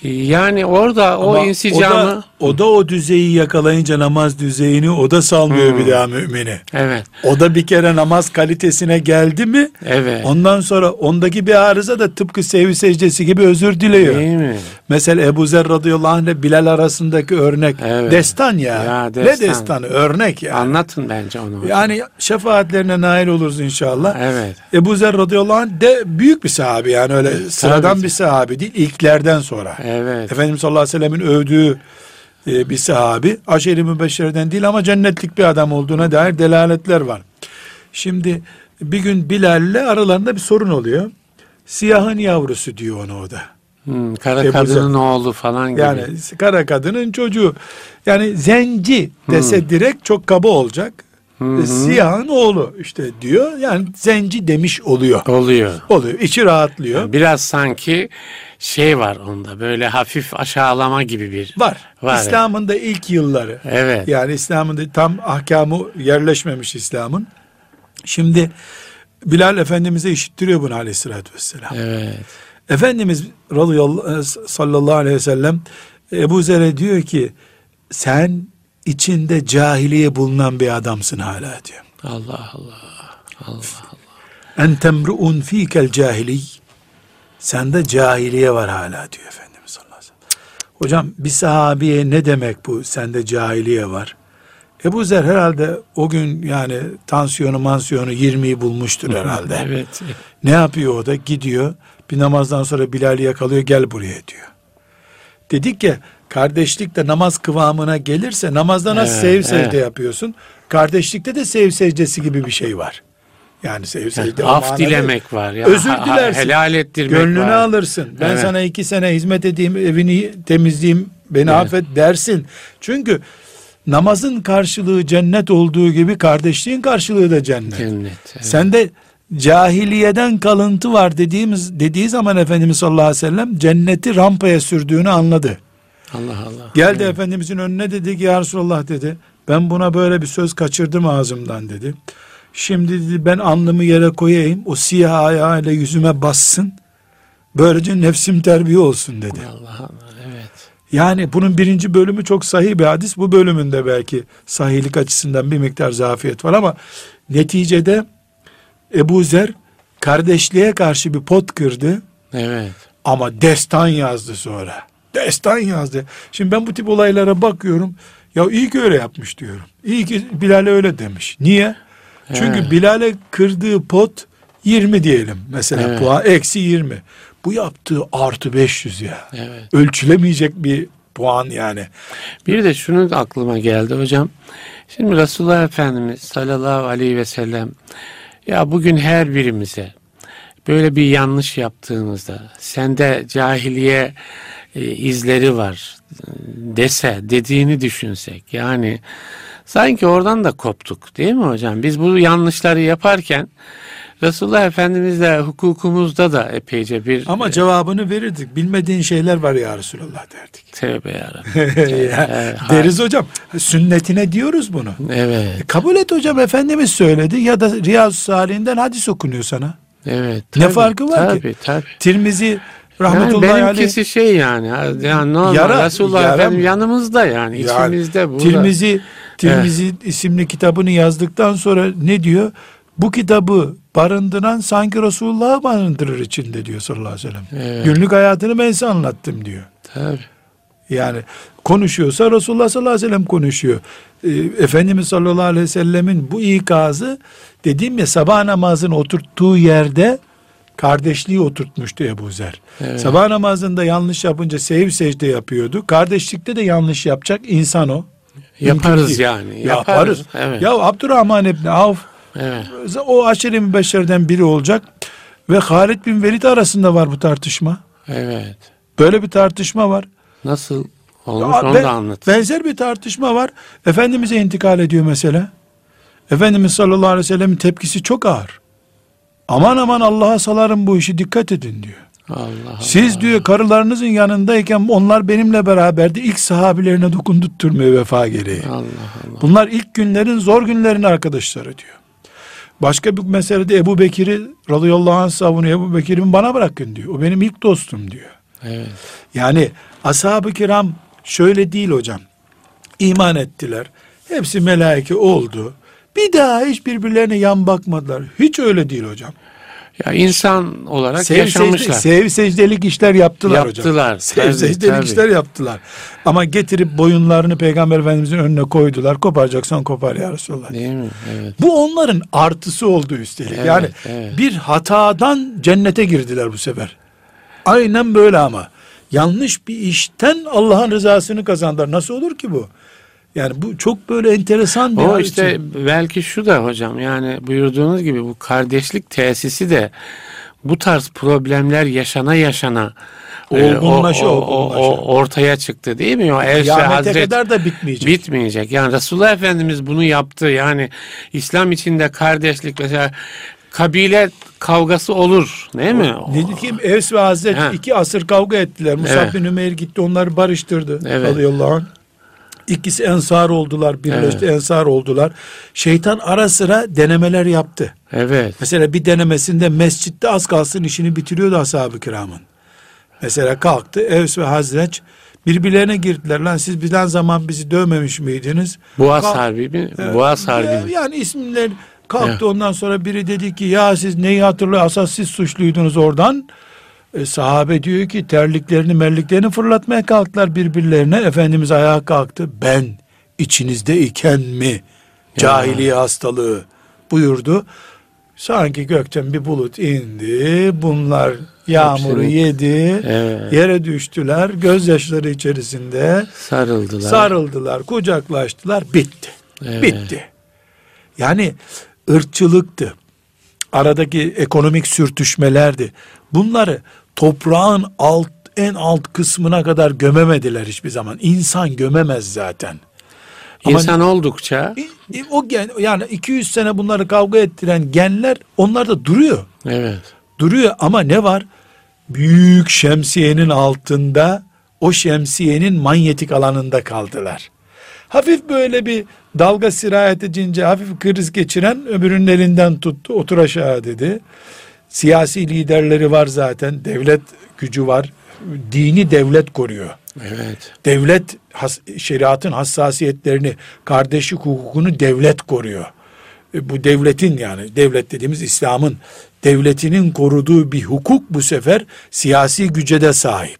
Yani orada o Ama insicamı o da, o da o düzeyi yakalayınca namaz düzeyini o da salmıyor bir daha mümini. evet O da bir kere namaz kalitesine geldi mi evet ondan sonra ondaki bir arıza da tıpkı sevgi secdesi gibi özür diliyor. değil mi? Mesela Ebu Zer radıyallahu anh ile Bilal arasındaki örnek Evet. destan ya. Ya Ne destan. Örnek ya. Anlatın bence onu. Yani şefaatlerine nail oluruz inşallah. Evet. Ebu Zer radıyallahu anh de büyük bir sahabi yani öyle sıradan tabii. bir sahabi değil ilklerden sonra. Evet. Efendimiz sallallahu aleyhi ve sellemin övdüğü e, bir sahabi. Aşeri mübeşşerden değil ama cennetlik bir adam olduğuna dair delaletler var. Şimdi bir gün Bilal'le aralarında bir sorun oluyor. Siyahın yavrusu diyor ona o da. Hmm, kara Ebu kadının oğlu falan gibi. Yani kara kadının çocuğu. Yani zenci dese direkt çok kaba olacak. E, Siyahın oğlu işte diyor. Yani zenci demiş oluyor. Oluyor. Oluyor. İçi rahatlıyor. Biraz sanki şey var onda böyle hafif aşağılama gibi bir. Var. Var. İslam'ın da ilk yılları. Evet. Yani İslam'ın da tam ahkamı yerleşmemiş İslam'ın. Şimdi Bilal Efendimiz'e işittiriyor bunu aleyhissalatü vesselam. Evet. Efendimiz radıyallahu sallallahu aleyhi ve sellem Ebu Zer'e diyor ki sen içinde cahiliye bulunan bir adamsın hala diyor. Allah Allah. Allah. En temruun fikel cahili. Sende cahiliye var hala diyor Efendimiz sallallahu aleyhi ve sellem. Hocam bir sahabiye ne demek bu sende cahiliye var? Ebu Zer herhalde o gün yani tansiyonu mansiyonu 20'yi bulmuştur herhalde. Evet. Ne yapıyor o da? Gidiyor bir namazdan sonra Bilal'i yakalıyor gel buraya diyor. Dedik ya kardeşlikte namaz kıvamına gelirse namazda nasıl Evet, sev secde evet. yapıyorsun? Kardeşlikte de sev secdesi gibi bir şey var. Yani sev secde. o Af dilemek var. Ya. Özür dilersin. Helal ettirmek Gönlünü var. alırsın. Ben Evet. sana iki sene hizmet edeyim, evini temizleyeyim, beni Evet. affet dersin. Çünkü namazın karşılığı cennet olduğu gibi kardeşliğin karşılığı da cennet. Cennet. Evet. Sende cahiliyeden kalıntı var dediğimiz dediği zaman Efendimiz sallallahu aleyhi ve sellem cenneti rampaya sürdüğünü anladı. Allah Allah. Geldi Efendimizin önüne dedi ki ya Resulallah dedi. Ben buna böyle bir söz kaçırdım ağzımdan dedi. Şimdi dedi ben alnımı yere koyayım. O siyah ayağıyla yüzüme bassın. Böylece nefsim terbiye olsun dedi. Allah Allah. Evet. Yani bunun birinci bölümü çok sahih bir hadis. Bu bölümünde belki sahihlik açısından bir miktar zafiyet var ama neticede Ebu Zer kardeşliğe karşı bir pot kırdı Evet. ama destan yazdı sonra. Destan yazdı. Şimdi ben bu tip olaylara bakıyorum. Ya iyi ki öyle yapmış diyorum. İyi ki Bilal'e öyle demiş. Niye? Çünkü. Bilal'e kırdığı pot 20 diyelim. Mesela Evet. puan eksi 20. Bu yaptığı artı 500 ya. Evet. Ölçülemeyecek bir puan yani. Bir de şunu da aklıma geldi hocam. Şimdi Resulullah Efendimiz sallallahu aleyhi ve sellem ya bugün her birimize böyle bir yanlış yaptığımızda sende cahiliye e, izleri var e, dese dediğini düşünsek yani sanki oradan da koptuk değil mi hocam? Biz bu yanlışları yaparken Resulullah Efendimizle hukukumuzda da epeyce bir Ama cevabını verirdik. Bilmediğin şeyler var ya Resulallah derdik. yarabbim. Ya, Deriz hocam. Sünnetine diyoruz bunu. Evet, E, kabul et hocam Efendimiz söyledi ya da Riyazu Salih'inden hadis okunuyor sana. evet. Ne tabii, farkı var ki? tabii, Tabii, Tirmizi rahmetullahi aleyh. benimkisi şey yani, yani normal Yara- Resulullah yara Efendim mı? yanımızda yani, Yani içimizde burada. Tirmizi Tirmizi isimli kitabını yazdıktan sonra ne diyor? Bu kitabı barındıran sanki Resulullah'ı barındırır içinde diyor sallallahu aleyhi ve sellem. Evet. Günlük hayatını ben size anlattım diyor. Tabii. Yani konuşuyorsa Resulullah sallallahu aleyhi ve sellem konuşuyor. Ee, Efendimiz sallallahu aleyhi ve sellemin bu ikazı dediğim ya sabah namazını oturttuğu yerde kardeşliği oturtmuştu Ebu Zer. Evet. Sabah namazında yanlış yapınca sev secde yapıyordu. Kardeşlikte de yanlış yapacak insan o. Yaparız yani. Yaparız. Yaparız. Evet. Ya Abdurrahman İbni Avf evet. o aşire mübeşşerden biri olacak ve Halid bin Velid arasında var bu tartışma. Evet. Böyle bir tartışma var. Nasıl olmuş Ya onu ben- da anlat. Benzer bir tartışma var. Efendimiz'e intikal ediyor mesela. Efendimiz sallallahu aleyhi ve sellemin tepkisi çok ağır. Aman aman Allah'a salarım bu işi dikkat edin diyor. Allah Allah. Siz diyor karılarınızın yanındayken onlar benimle beraberdi. İlk sahabilerine dokundurtturmuyor vefa gereği. Allah Allah. Bunlar ilk günlerin zor günlerin arkadaşları diyor. Başka bir meselede Ebu Bekir'i radıyallahu anh savunuyor. Ebu Bekir'imi bana bırakın diyor. O benim ilk dostum diyor. Evet. Yani ashab-ı kiram şöyle değil hocam. İman ettiler. Hepsi melaike oldu. Bir daha hiç birbirlerine yan bakmadılar. Hiç öyle değil hocam. Ya insan olarak Sev, yaşamışlar. secde, sev secdelik işler yaptılar, hocam. Yaptılar. Sev Tabii, secdelik tabii. işler yaptılar. Ama getirip boyunlarını Peygamber Efendimizin önüne koydular. Koparacaksan kopar ya Resulallah. Değil mi? Evet. Bu onların artısı oldu üstelik. Evet, yani evet. bir hatadan cennete girdiler bu sefer. Aynen böyle ama. Yanlış bir işten Allah'ın rızasını kazandılar. Nasıl olur ki bu? Yani bu çok böyle enteresan bir O işte için. belki şu da hocam yani buyurduğunuz gibi bu kardeşlik tesisi de bu tarz problemler yaşana yaşana e, Olgunlaşa, o, o- o- olgunlaşa. o ortaya çıktı değil mi? O Evs ve Kıyamete Hazret kadar da bitmeyecek. bitmeyecek. Yani Resulullah Efendimiz bunu yaptı. Yani İslam içinde kardeşlik mesela kabile kavgası olur değil mi? Ne diyeyim Evs ve Hazret Ha. iki asır kavga ettiler. Musab Evet. bin Ümeyr gitti onları barıştırdı. Evet. Radıyallahu anh. İkisi ensar oldular. Birleşti ensar oldular. Şeytan ara sıra denemeler yaptı. Evet. Mesela bir denemesinde mescitte az kalsın işini bitiriyordu ashab-ı kiramın. Mesela kalktı Evs ve Hazreç birbirlerine girdiler. Lan siz birden zaman bizi dövmemiş miydiniz? Boğaz Kalk- Harbi mi? Evet. Boğaz mi? Yani isimler kalktı Evet. ondan sonra biri dedi ki ya siz neyi hatırlıyor asas siz suçluydunuz oradan. E, sahabe diyor ki terliklerini merliklerini fırlatmaya kalktılar birbirlerine. Efendimiz ayağa kalktı. Ben içinizde iken mi cahiliye hastalığı buyurdu. Sanki gökten bir bulut indi. Bunlar yağmuru Hepsini- yedi. Evet. Yere düştüler. Gözyaşları içerisinde Sarıldılar. sarıldılar, kucaklaştılar, bitti. Evet. Bitti. Yani ırkçılıktı. Aradaki ekonomik sürtüşmelerdi. Bunları toprağın alt en alt kısmına kadar gömemediler hiçbir zaman. İnsan gömemez zaten. Ama- İnsan oldukça E, O gen yani 200 sene bunları kavga ettiren genler onlar da duruyor. evet. Duruyor ama ne var? Büyük şemsiyenin altında o şemsiyenin manyetik alanında kaldılar. Hafif böyle bir dalga sirayet edince hafif kriz geçiren öbürünün elinden tuttu otur aşağı dedi. Siyasi liderleri var zaten devlet gücü var. Dini devlet koruyor. Evet. Devlet has- şeriatın hassasiyetlerini, kardeşlik hukukunu devlet koruyor. E, Bu devletin yani devlet dediğimiz İslam'ın devletinin koruduğu bir hukuk bu sefer siyasi güce de sahip.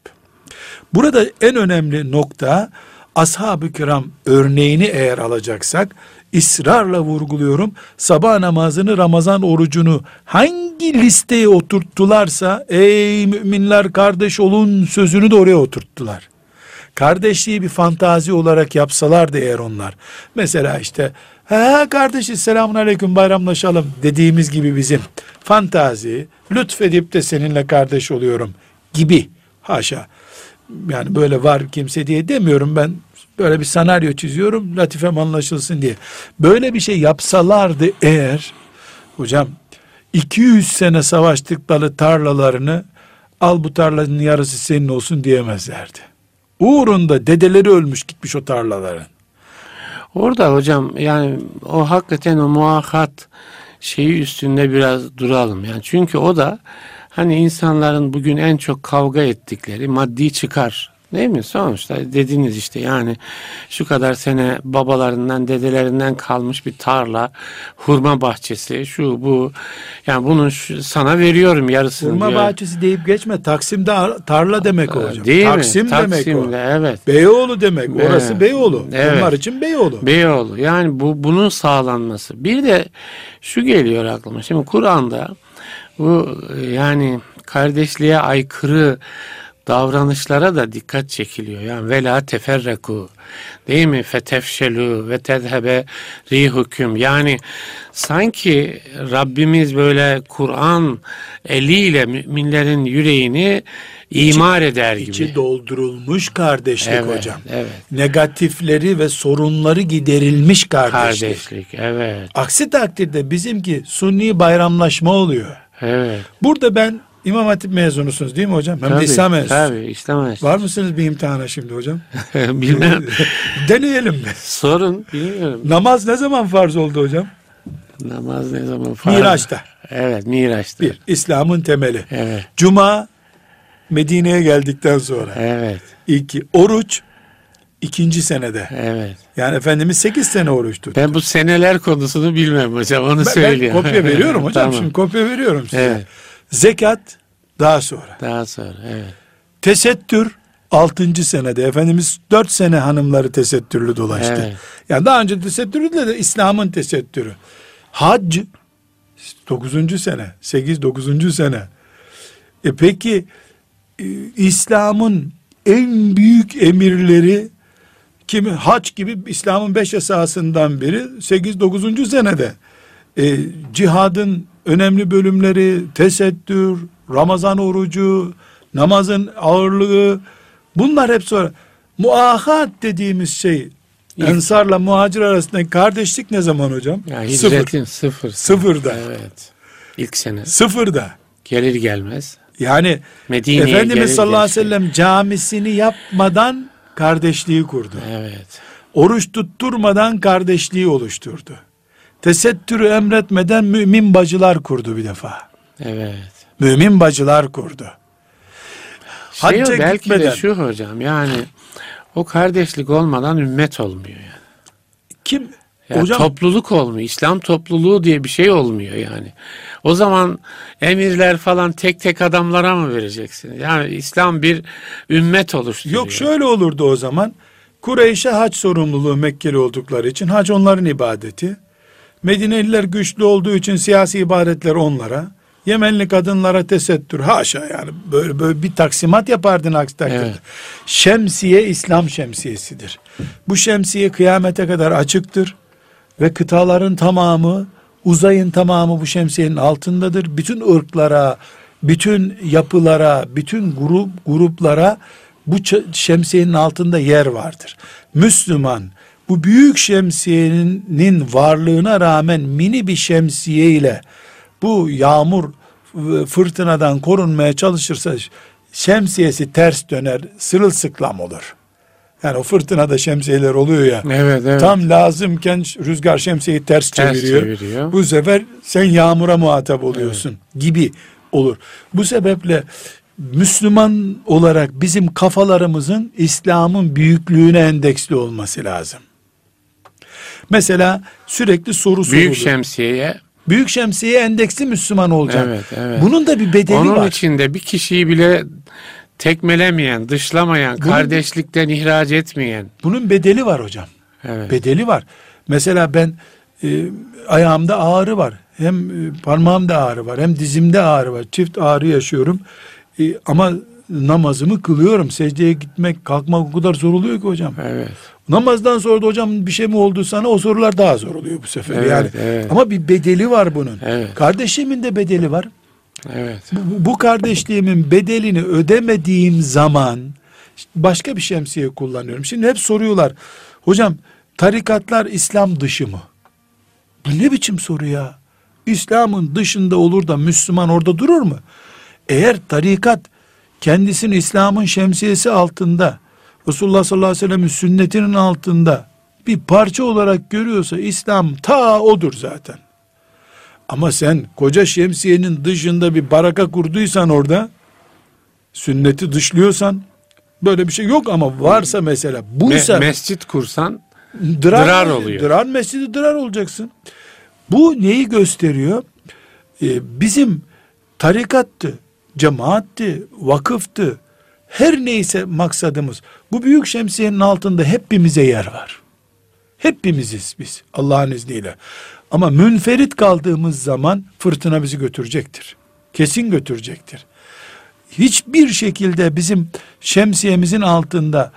Burada en önemli nokta ashab-ı kiram örneğini eğer alacaksak ısrarla vurguluyorum sabah namazını Ramazan orucunu hangi listeye oturttularsa ey müminler kardeş olun sözünü de oraya oturttular. Kardeşliği bir fantazi olarak yapsalardı eğer onlar. Mesela işte ha kardeşiz selamun aleyküm bayramlaşalım dediğimiz gibi bizim fantazi lütfedip de seninle kardeş oluyorum gibi haşa. Yani böyle var kimse diye demiyorum ben böyle bir senaryo çiziyorum latifem anlaşılsın diye. Böyle bir şey yapsalardı eğer hocam 200 sene savaştıkları tarlalarını al bu tarlanın yarısı senin olsun diyemezlerdi. Uğrunda dedeleri ölmüş gitmiş o tarlaların. Orada hocam yani o hakikaten o muahat şeyi üstünde biraz duralım. Yani çünkü o da hani insanların bugün en çok kavga ettikleri maddi çıkar. Değil mi? Sonuçta dediniz işte yani şu kadar sene babalarından dedelerinden kalmış bir tarla, hurma bahçesi, şu bu. Yani bunun şu- sana veriyorum yarısını Hurma diyor. bahçesi deyip geçme. Taksim'de ar- tarla demek o hocam. Değil Taksim mi? demek o. Taksim'de evet. Beyoğlu demek. Orası Evet. Beyoğlu. Evet. Onlar için Beyoğlu. Beyoğlu. Yani bu bunun sağlanması. Bir de şu geliyor aklıma. Şimdi Kur'an'da bu e, yani kardeşliğe aykırı davranışlara da dikkat çekiliyor. Yani vela teferreku değil mi? Fetefşelu ve tezhebe rihukum. Yani sanki Rabbimiz böyle Kur'an eliyle müminlerin yüreğini imar eder gibi. İçi doldurulmuş kardeşlik Evet, hocam. evet. Negatifleri ve sorunları giderilmiş kardeşlik. Kardeşlik. Evet. Aksi takdirde bizimki sunni bayramlaşma oluyor. Evet. Burada ben İmam Hatip mezunusunuz değil mi hocam? Hem de Tabii, İslam mezunusu. Tabii İslam enstitüsü. Var mısınız bir imtihana şimdi hocam? Bilmem. Deneyelim mi? Sorun bilmiyorum. Namaz ne zaman farz oldu hocam? Namaz ne zaman farz? Miraç'ta. Evet Miraç'ta. Bir, İslam'ın temeli. Evet. Cuma Medine'ye geldikten sonra. Evet. İlki oruç ikinci senede. Evet. Yani Efendimiz 8 sene oruç tuttu. Ben bu seneler konusunu bilmem hocam onu Ben- ben söyleyeyim. kopya veriyorum hocam. Tamam. Şimdi kopya veriyorum size. Evet. Zekat daha sonra. Daha sonra evet. Tesettür 6. senede. Efendimiz 4 sene hanımları tesettürlü dolaştı. Evet. Yani daha önce tesettürlü de, de İslam'ın tesettürü. Hac 9. sene. 8-9. sene. E peki e, İslam'ın en büyük emirleri kimi hac gibi İslam'ın beş esasından biri 8-9. senede. E, cihadın önemli bölümleri tesettür, Ramazan orucu, namazın ağırlığı bunlar hep sonra. Muahat dediğimiz şey İlk- Ensarla muhacir arasındaki kardeşlik ne zaman hocam? Ya Sıfır. hicretin sıfır. Sıfırda. Evet. İlk sene. Sıfırda. Gelir gelmez. Yani Medine'ye Efendimiz gelir sallallahu aleyhi ve sellem camisini yapmadan kardeşliği kurdu. Evet. Oruç tutturmadan kardeşliği oluşturdu. Tesettürü emretmeden mümin bacılar kurdu bir defa. Evet. Mümin bacılar kurdu. Şey Hacca belki de gitmeden- şu hocam yani o kardeşlik olmadan ümmet olmuyor yani. Kim? Ya Hocam topluluk olmuyor. İslam topluluğu diye bir şey olmuyor yani. O zaman emirler falan tek tek adamlara mı vereceksin? Yani İslam bir ümmet oluşturuyor. yok şöyle olurdu o zaman. Kureyş'e hac sorumluluğu Mekkeli oldukları için hac onların ibadeti. Medineliler güçlü olduğu için siyasi ibadetler onlara. Yemenli kadınlara tesettür. Haşa yani böyle, böyle bir taksimat yapardın aksi takdirde. Evet. Şemsiye İslam şemsiyesidir. Bu şemsiye kıyamete kadar açıktır. Ve kıtaların tamamı, uzayın tamamı bu şemsiyenin altındadır. Bütün ırklara, bütün yapılara, bütün grup gruplara bu şemsiyenin altında yer vardır. Müslüman bu büyük şemsiyenin varlığına rağmen mini bir şemsiye ile bu yağmur e, fırtınadan korunmaya çalışırsa şemsiyesi ters döner, sırılsıklam olur. Yani o fırtınada şemsiyeler oluyor ya. Evet evet. Tam lazımken rüzgar şemsiyeyi ters, Ters çeviriyor. çeviriyor. Bu sefer sen yağmura muhatap oluyorsun gibi olur. Bu sebeple Müslüman olarak bizim kafalarımızın İslam'ın büyüklüğüne endeksli olması lazım. Mesela sürekli soru sorulur. Büyük şemsiyeye Büyük şemsiye endeksli Müslüman olacak. Evet, evet. Bunun da bir bedeli onun var. içinde bir kişiyi bile tekmelemeyen, dışlamayan, Bunun- kardeşlikten ihraç etmeyen. Bunun bedeli var hocam. Evet. bedeli var. Mesela ben e, ayağımda ağrı var. Hem e, parmağımda ağrı var. Hem dizimde ağrı var. Çift ağrı yaşıyorum. E, ama namazımı kılıyorum. Secdeye gitmek, kalkmak o kadar zor oluyor ki hocam. Evet. Namazdan sonra da hocam bir şey mi oldu sana o sorular daha zor oluyor bu sefer. Evet, yani evet. ama bir bedeli var bunun. Evet. Kardeşliğimin de bedeli var. Evet. Bu, bu kardeşliğimin bedelini ödemediğim zaman başka bir şemsiye kullanıyorum. Şimdi hep soruyorlar. Hocam tarikatlar İslam dışı mı? Bu ne biçim soru ya? İslam'ın dışında olur da Müslüman orada durur mu? Eğer tarikat kendisini İslam'ın şemsiyesi altında Resulullah sallallahu aleyhi ve sellem'in sünnetinin altında bir parça olarak görüyorsa İslam ta odur zaten. Ama sen koca şemsiyenin dışında bir baraka kurduysan orada sünneti dışlıyorsan böyle bir şey yok ama varsa mesela Me- buysa mescit kursan dırar, dırar oluyor. Dırar mescidi dırar olacaksın. Bu neyi gösteriyor? Ee, bizim tarikattı, cemaatti, vakıftı, her neyse maksadımız. Bu büyük şemsiyenin altında hepimize yer var. Hepimiziz biz Allah'ın izniyle. Ama münferit kaldığımız zaman fırtına bizi götürecektir. Kesin götürecektir. Hiçbir şekilde bizim şemsiyemizin altında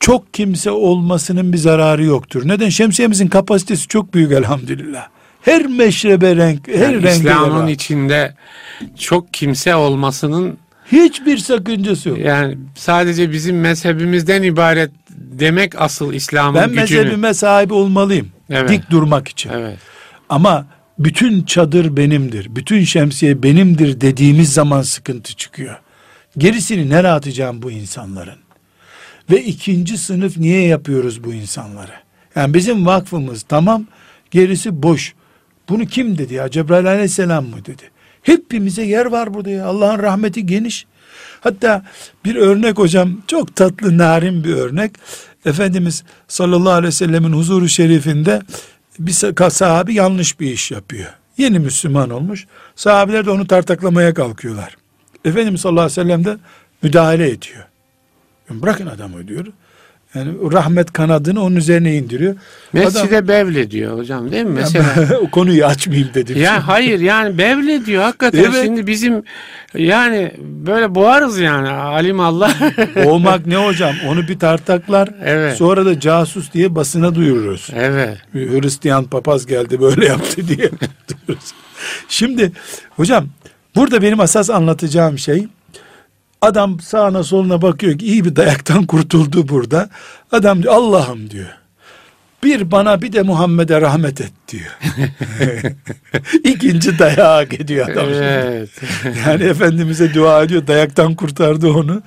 çok kimse olmasının bir zararı yoktur. Neden? Şemsiyemizin kapasitesi çok büyük elhamdülillah. Her meşrebe renk, her yani renge İslam'ın içinde çok kimse olmasının Hiçbir sakıncası yok. yani sadece bizim mezhebimizden ibaret demek asıl İslam'ın ben gücünü. mezhebime sahibi olmalıyım. Evet. Dik durmak için. Evet. Ama bütün çadır benimdir, bütün şemsiye benimdir dediğimiz zaman sıkıntı çıkıyor. Gerisini nereye atacağım bu insanların? Ve ikinci sınıf niye yapıyoruz bu insanları? Yani bizim vakfımız tamam, gerisi boş. Bunu kim dedi ya? Cebrail aleyhisselam mı dedi? Hepimize yer var burada ya. Allah'ın rahmeti geniş. Hatta bir örnek hocam çok tatlı narin bir örnek. Efendimiz sallallahu aleyhi ve sellemin huzuru şerifinde bir sahabi yanlış bir iş yapıyor. Yeni Müslüman olmuş. Sahabiler de onu tartaklamaya kalkıyorlar. Efendimiz sallallahu aleyhi ve sellem de müdahale ediyor. Bırakın adamı diyor. Yani rahmet kanadını onun üzerine indiriyor. Mescide Adam, bevle diyor hocam değil mi? Mesela o konuyu açmayayım dedim. Ya şimdi. hayır yani bevle diyor hakikaten evet. şimdi bizim yani böyle boğarız yani alim Allah. Boğmak ne hocam? Onu bir tartaklar. Evet. Sonra da casus diye basına duyururuz. Evet. Hristiyan papaz geldi böyle yaptı diye. şimdi hocam burada benim asas anlatacağım şey Adam sağına soluna bakıyor ki iyi bir dayaktan kurtuldu burada. Adam diyor Allah'ım diyor. Bir bana bir de Muhammed'e rahmet et diyor. İkinci dayağı hak ediyor adam. Evet. yani Efendimiz'e dua ediyor. Dayaktan kurtardı onu.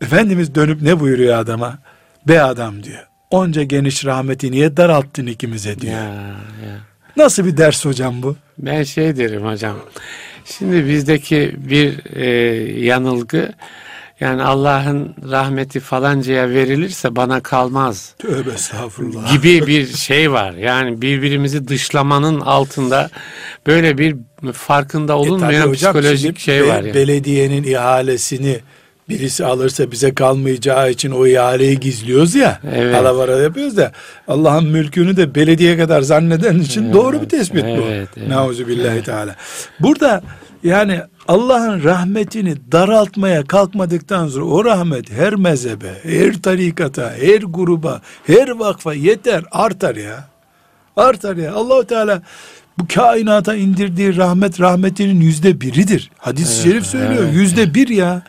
Efendimiz dönüp ne buyuruyor adama? Be adam diyor. Onca geniş rahmeti niye daralttın ikimize diyor. Ya, ya. Nasıl bir ders hocam bu? Ben şey derim hocam. Şimdi bizdeki bir e, yanılgı yani Allah'ın rahmeti falancaya verilirse bana kalmaz. Tövbe estağfurullah. Gibi bir şey var. Yani birbirimizi dışlamanın altında böyle bir farkında e, olunmayan e hocam, psikolojik şey be, var. Yani. Belediyenin ihalesini birisi alırsa bize kalmayacağı için o ihaleyi gizliyoruz ya. Evet. Alavara yapıyoruz da Allah'ın mülkünü de belediye kadar zanneden için evet. doğru bir tespit evet, bu. Evet. Nauzu billahi evet. teala. Burada yani Allah'ın rahmetini daraltmaya kalkmadıktan sonra o rahmet her mezhebe, her tarikata, her gruba, her vakfa yeter, artar ya. Artar ya. Allahu Teala bu kainata indirdiği rahmet rahmetinin yüzde biridir. Hadis-i evet, şerif söylüyor. Evet. Yüzde bir ya.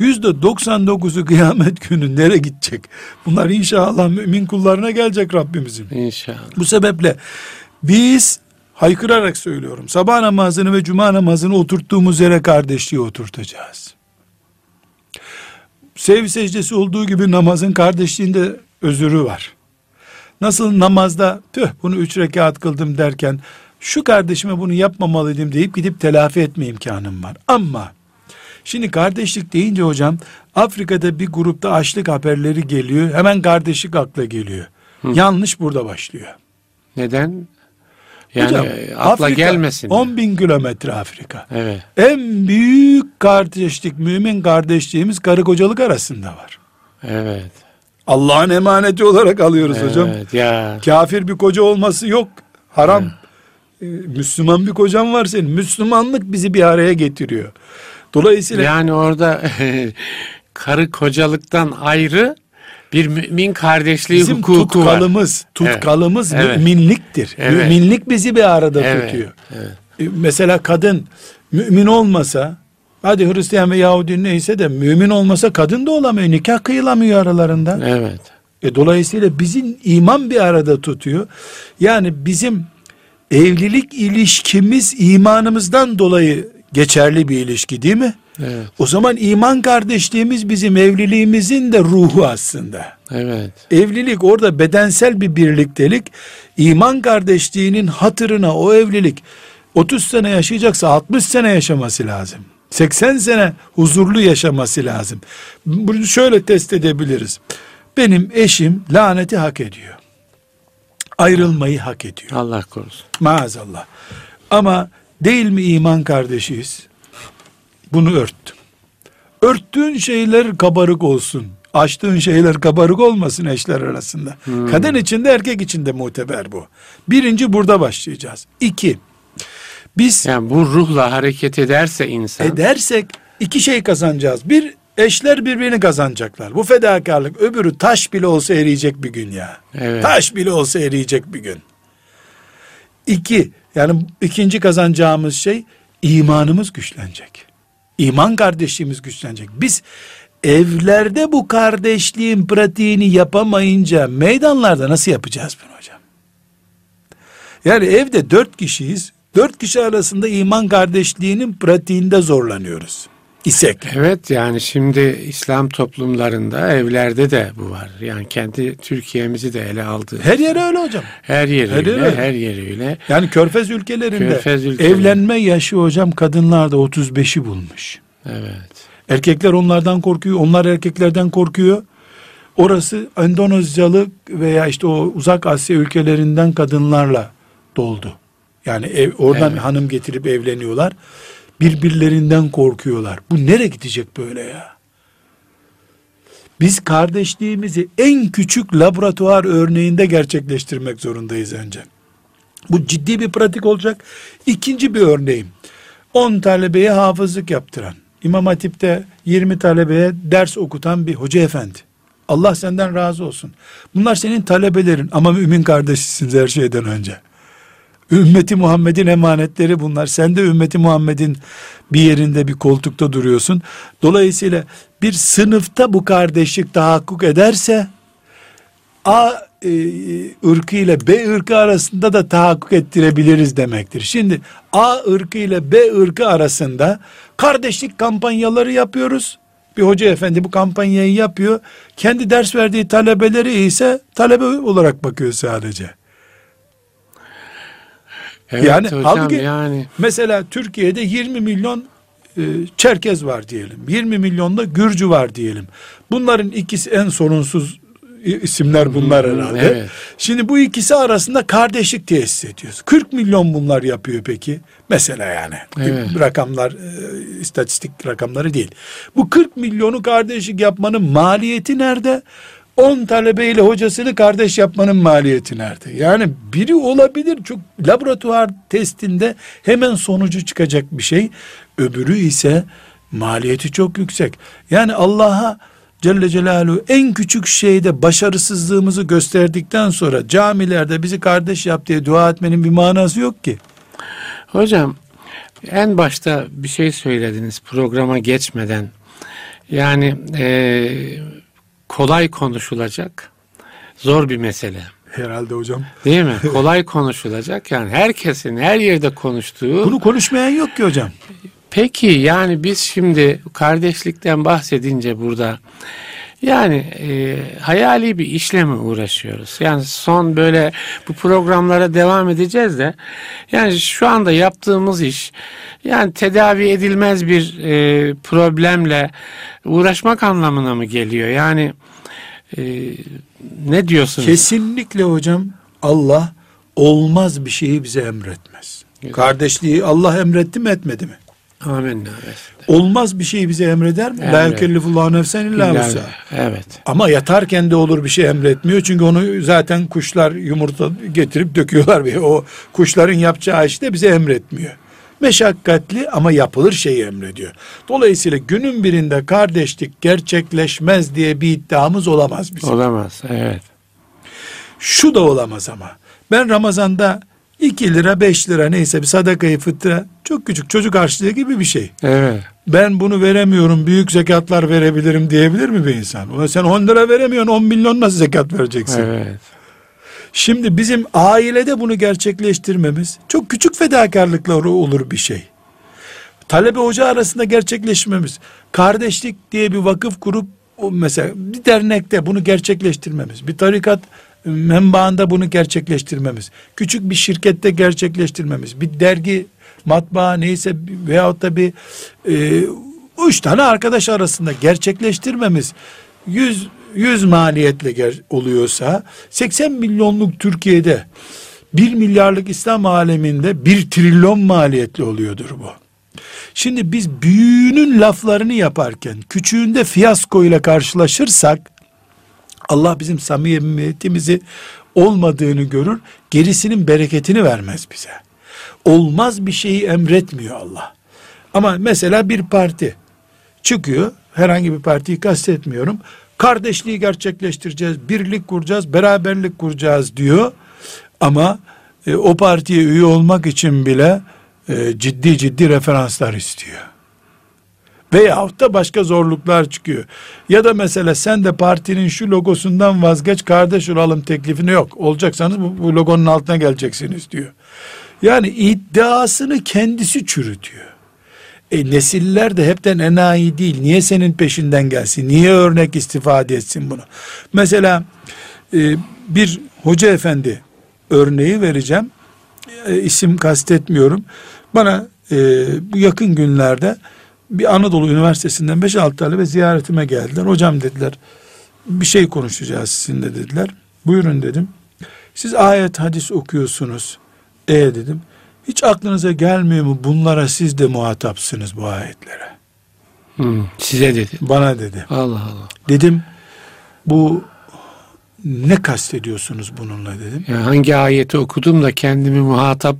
Yüzde 99'u kıyamet günü nereye gidecek? Bunlar inşallah mümin kullarına gelecek Rabbimizin. İnşallah. Bu sebeple biz haykırarak söylüyorum. Sabah namazını ve cuma namazını oturttuğumuz yere kardeşliği oturtacağız. Sev secdesi olduğu gibi namazın kardeşliğinde özürü var. Nasıl namazda tüh bunu üç rekat kıldım derken şu kardeşime bunu yapmamalıydım deyip gidip telafi etme imkanım var. Ama Şimdi kardeşlik deyince hocam Afrika'da bir grupta açlık haberleri geliyor. Hemen kardeşlik akla geliyor. Hı. Yanlış burada başlıyor. Neden? Yani hocam, akla Afrika, gelmesin. 10 bin kilometre Afrika. Evet. En büyük kardeşlik, mümin kardeşliğimiz karı kocalık arasında var. Evet. Allah'ın emaneti olarak alıyoruz evet, hocam. Ya. Kafir bir koca olması yok. Haram. Evet. Müslüman bir kocam var senin. Müslümanlık bizi bir araya getiriyor. Dolayısıyla yani orada karı kocalıktan ayrı bir mümin kardeşliği Bizim hukuku tutkalımız, var. tutkalımız evet. müminliktir. Evet. Müminlik bizi bir arada evet. tutuyor. Evet. E, mesela kadın mümin olmasa hadi Hristiyan ve Yahudi neyse de mümin olmasa kadın da olamıyor. Nikah kıyılamıyor aralarında. Evet. E, dolayısıyla bizim iman bir arada tutuyor. Yani bizim evlilik ilişkimiz imanımızdan dolayı geçerli bir ilişki değil mi? Evet. O zaman iman kardeşliğimiz bizim evliliğimizin de ruhu aslında. Evet. Evlilik orada bedensel bir birliktelik. İman kardeşliğinin hatırına o evlilik 30 sene yaşayacaksa 60 sene yaşaması lazım. 80 sene huzurlu yaşaması lazım. Bunu şöyle test edebiliriz. Benim eşim laneti hak ediyor. Ayrılmayı hak ediyor. Allah korusun. Maazallah. Ama Değil mi iman kardeşiyiz? Bunu örttüm. Örttüğün şeyler kabarık olsun. Açtığın şeyler kabarık olmasın eşler arasında. Hmm. Kadın içinde erkek içinde muteber bu. Birinci burada başlayacağız. İki, biz... Yani bu ruhla hareket ederse insan... Edersek iki şey kazanacağız. Bir, eşler birbirini kazanacaklar. Bu fedakarlık. Öbürü taş bile olsa eriyecek bir gün ya. Evet. Taş bile olsa eriyecek bir gün. İki, yani ikinci kazanacağımız şey imanımız güçlenecek. İman kardeşliğimiz güçlenecek. Biz evlerde bu kardeşliğin pratiğini yapamayınca meydanlarda nasıl yapacağız bunu hocam? Yani evde dört kişiyiz. Dört kişi arasında iman kardeşliğinin pratiğinde zorlanıyoruz isek. Evet yani şimdi İslam toplumlarında evlerde de bu var. Yani kendi Türkiye'mizi de ele aldı. Her yer öyle hocam. Her yer her öyle, yer her yer öyle. Yani Körfez ülkelerinde Körfez ülkelerinde. evlenme yaşı hocam kadınlarda 35'i bulmuş. Evet. Erkekler onlardan korkuyor, onlar erkeklerden korkuyor. Orası Endonezyalı veya işte o uzak Asya ülkelerinden kadınlarla doldu. Yani ev, oradan Evet. hanım getirip evleniyorlar. Birbirlerinden korkuyorlar. Bu nereye gidecek böyle ya? Biz kardeşliğimizi en küçük laboratuvar örneğinde gerçekleştirmek zorundayız önce. Bu ciddi bir pratik olacak. İkinci bir örneğim. 10 talebeye hafızlık yaptıran, İmam Hatip'te 20 talebeye ders okutan bir hoca efendi. Allah senden razı olsun. Bunlar senin talebelerin ama mümin kardeşisiniz her şeyden önce. Ümmeti Muhammed'in emanetleri bunlar. Sen de ümmeti Muhammed'in bir yerinde bir koltukta duruyorsun. Dolayısıyla bir sınıfta bu kardeşlik tahakkuk ederse A e, ırkı ile B ırkı arasında da tahakkuk ettirebiliriz demektir. Şimdi A ırkı ile B ırkı arasında kardeşlik kampanyaları yapıyoruz. Bir hoca efendi bu kampanyayı yapıyor. Kendi ders verdiği talebeleri ise talebe olarak bakıyor sadece. Evet Yani hocam halbuki- yani Mesela Türkiye'de 20 milyon e, Çerkez var diyelim. 20 milyonda Gürcü var diyelim. Bunların ikisi en sorunsuz isimler bunlar hı, herhalde. evet. Şimdi bu ikisi arasında kardeşlik tesis ediyoruz. 40 milyon bunlar yapıyor peki. Mesela yani. Evet. Rakamlar e, istatistik rakamları değil. Bu 40 milyonu kardeşlik yapmanın maliyeti nerede? 10 talebeyle hocasını kardeş yapmanın maliyeti nerede? Yani biri olabilir çok laboratuvar testinde hemen sonucu çıkacak bir şey. Öbürü ise maliyeti çok yüksek. Yani Allah'a Celle Celaluhu en küçük şeyde başarısızlığımızı gösterdikten sonra camilerde bizi kardeş yap diye dua etmenin bir manası yok ki. hocam en başta bir şey söylediniz programa geçmeden. Yani eee, kolay konuşulacak zor bir mesele. Herhalde hocam. Değil mi? Kolay konuşulacak. Yani herkesin her yerde konuştuğu. Bunu konuşmayan yok ki hocam. Peki yani biz şimdi kardeşlikten bahsedince burada yani e, hayali bir işleme uğraşıyoruz. Yani son böyle bu programlara devam edeceğiz de yani şu anda yaptığımız iş yani tedavi edilmez bir e, problemle uğraşmak anlamına mı geliyor? Yani e, ne diyorsunuz? Kesinlikle hocam Allah olmaz bir şeyi bize emretmez. Güzel. Kardeşliği Allah emretti mi etmedi mi? Amenna. Olmaz bir şeyi bize emreder mi? La Emret. yükellifullahu nefsen illa Evet. vus'aha. Evet. Ama yatarken de olur bir şey emretmiyor. Çünkü onu zaten kuşlar yumurta getirip döküyorlar. Ve o kuşların yapacağı iş de bize emretmiyor. Meşakkatli ama yapılır şeyi emrediyor. Dolayısıyla günün birinde kardeşlik gerçekleşmez diye bir iddiamız olamaz bizim. Olamaz. Evet. Şu da olamaz ama. Ben Ramazan'da 2 lira 5 lira neyse bir sadakayı fıtra çok küçük çocuk harçlığı gibi bir şey. Evet. Ben bunu veremiyorum büyük zekatlar verebilirim diyebilir mi bir insan? Ulan sen 10 lira veremiyorsun 10 milyon nasıl zekat vereceksin? Evet. Şimdi bizim ailede bunu gerçekleştirmemiz çok küçük fedakarlıklar olur bir şey. Talebe hoca arasında gerçekleşmemiz, kardeşlik diye bir vakıf kurup mesela bir dernekte bunu gerçekleştirmemiz, bir tarikat menbaında bunu gerçekleştirmemiz, küçük bir şirkette gerçekleştirmemiz, bir dergi, matbaa neyse veyahut da bir e, üç tane arkadaş arasında gerçekleştirmemiz, yüz, yüz maliyetle ger- oluyorsa 80 milyonluk Türkiye'de 1 milyarlık İslam aleminde 1 trilyon maliyetli oluyordur bu. Şimdi biz büyüğünün laflarını yaparken küçüğünde fiyasko ile karşılaşırsak Allah bizim samimiyetimizi olmadığını görür, gerisinin bereketini vermez bize. Olmaz bir şeyi emretmiyor Allah. Ama mesela bir parti çıkıyor, herhangi bir partiyi kastetmiyorum, kardeşliği gerçekleştireceğiz, birlik kuracağız, beraberlik kuracağız diyor. Ama e, o partiye üye olmak için bile e, ciddi ciddi referanslar istiyor. Veyahut da başka zorluklar çıkıyor. Ya da mesela sen de partinin şu logosundan vazgeç kardeş olalım teklifine yok. Olacaksanız bu, bu logonun altına geleceksiniz diyor. Yani iddiasını kendisi çürütüyor. E nesiller de hepten enayi değil. Niye senin peşinden gelsin? Niye örnek istifade etsin bunu? Mesela e, bir hoca efendi örneği vereceğim. E, isim kastetmiyorum. Bana e, yakın günlerde bir Anadolu Üniversitesi'nden 5-6 talebe ziyaretime geldiler. Hocam dediler bir şey konuşacağız sizinle dediler. Buyurun dedim. Siz ayet hadis okuyorsunuz. E dedim. Hiç aklınıza gelmiyor mu bunlara siz de muhatapsınız bu ayetlere? Hmm, size dedi. Bana dedi. Allah Allah. Dedim bu ne kastediyorsunuz bununla dedim. Ya hangi ayeti okudum da kendimi muhatap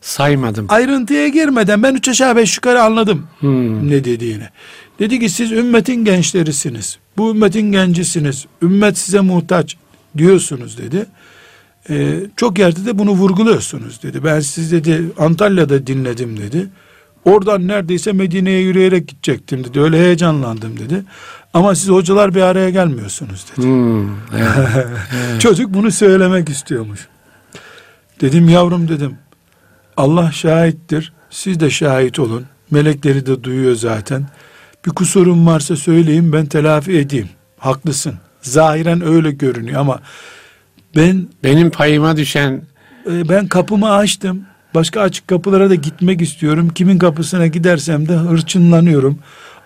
saymadım. Ayrıntıya girmeden ben üç aşağı beş yukarı anladım Hmm. ne dediğini. Dedi ki siz ümmetin gençlerisiniz. Bu ümmetin gencisiniz. Ümmet size muhtaç diyorsunuz dedi. Ee, çok yerde de bunu vurguluyorsunuz dedi. Ben siz dedi Antalya'da dinledim dedi. Oradan neredeyse Medine'ye yürüyerek gidecektim dedi. Öyle heyecanlandım dedi. Ama siz hocalar bir araya gelmiyorsunuz dedi. Hmm. Evet. Çocuk bunu söylemek istiyormuş. Dedim yavrum dedim. Allah şahittir. Siz de şahit olun. Melekleri de duyuyor zaten. Bir kusurum varsa söyleyin ben telafi edeyim. Haklısın. Zahiren öyle görünüyor ama ben Benim payıma düşen e, ben kapımı açtım. Başka açık kapılara da gitmek istiyorum. Kimin kapısına gidersem de hırçınlanıyorum.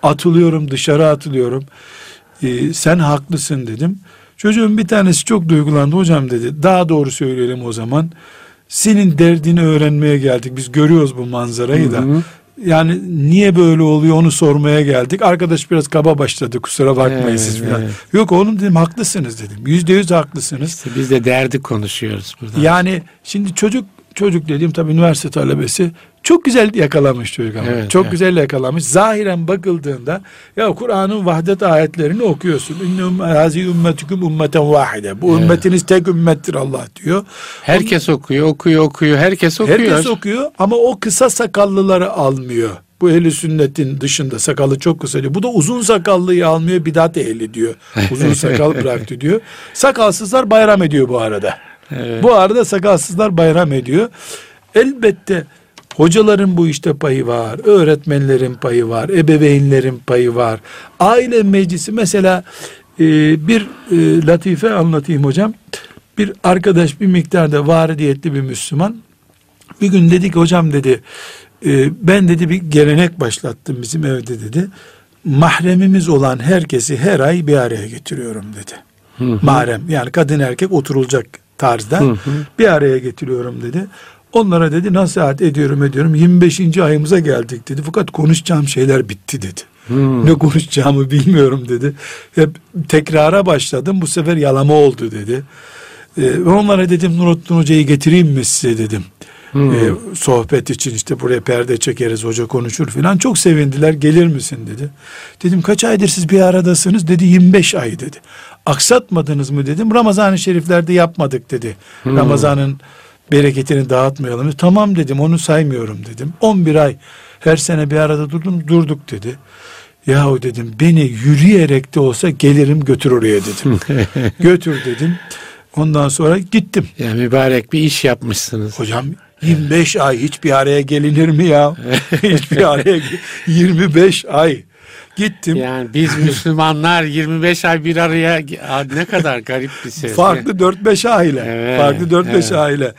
Atılıyorum, dışarı atılıyorum. E, sen haklısın dedim. Çocuğun bir tanesi çok duygulandı. Hocam dedi, daha doğru söyleyelim o zaman. Senin derdini öğrenmeye geldik. Biz görüyoruz bu manzarayı da. Hı hı. Yani niye böyle oluyor onu sormaya geldik. Arkadaş biraz kaba başladı kusura bakmayın Evet, siz falan. evet. Yok oğlum dedim haklısınız dedim. Yüzde yüz haklısınız. işte biz de derdi konuşuyoruz burada. Yani şimdi çocuk çocuk dediğim tabii üniversite talebesi çok güzel yakalamış çocuk ama. Evet, çok evet. güzel yakalamış. Zahiren bakıldığında ya Kur'an'ın vahdet ayetlerini okuyorsun. İnne hazi ümmetüküm ümmeten vahide. Bu Evet. ümmetiniz tek ümmettir Allah diyor. Herkes okuyor, okuyor, okuyor. Herkes okuyor. Herkes okuyor ama o kısa sakallıları almıyor. Bu ehli sünnetin dışında sakalı çok kısa diyor. Bu da uzun sakallıyı almıyor bidat ehli diyor. Uzun sakal bıraktı diyor. Sakalsızlar bayram ediyor bu arada. Evet. Bu arada sakalsızlar bayram ediyor. Elbette hocaların bu işte payı var, öğretmenlerin payı var, ebeveynlerin payı var. Aile meclisi mesela e, bir e, latife anlatayım hocam. Bir arkadaş bir miktarda varidiyetli bir Müslüman bir gün dedi ki hocam dedi e, ben dedi bir gelenek başlattım bizim evde dedi. Mahremimiz olan herkesi her ay bir araya getiriyorum dedi. Mahrem yani kadın erkek oturulacak tarzda bir araya getiriyorum dedi. Onlara dedi nasihat ediyorum ediyorum 25. ayımıza geldik dedi. Fakat konuşacağım şeyler bitti dedi. Ne konuşacağımı bilmiyorum dedi. Hep tekrara başladım bu sefer yalama oldu dedi. Ee, onlara dedim Nurattin Hoca'yı getireyim mi size dedim. Ee, sohbet için işte buraya perde çekeriz hoca konuşur filan. Çok sevindiler gelir misin dedi. Dedim kaç aydır siz bir aradasınız dedi 25 ay dedi. Aksatmadınız mı dedim. Ramazan-ı Şeriflerde yapmadık dedi. Ramazan'ın bereketini dağıtmayalım. dedi. Tamam dedim onu saymıyorum dedim. 11 ay her sene bir arada durdum durduk dedi. Yahu dedim beni yürüyerek de olsa gelirim götür oraya dedim. götür dedim. Ondan sonra gittim. Yani mübarek bir iş yapmışsınız. Hocam 25 ay hiçbir araya gelinir mi ya? hiçbir araya 25 ay. Gittim. Yani biz Müslümanlar 25 ay bir araya ne kadar garip bir ses. Farklı 4-5 aile. Evet, Farklı 4-5 evet. aile.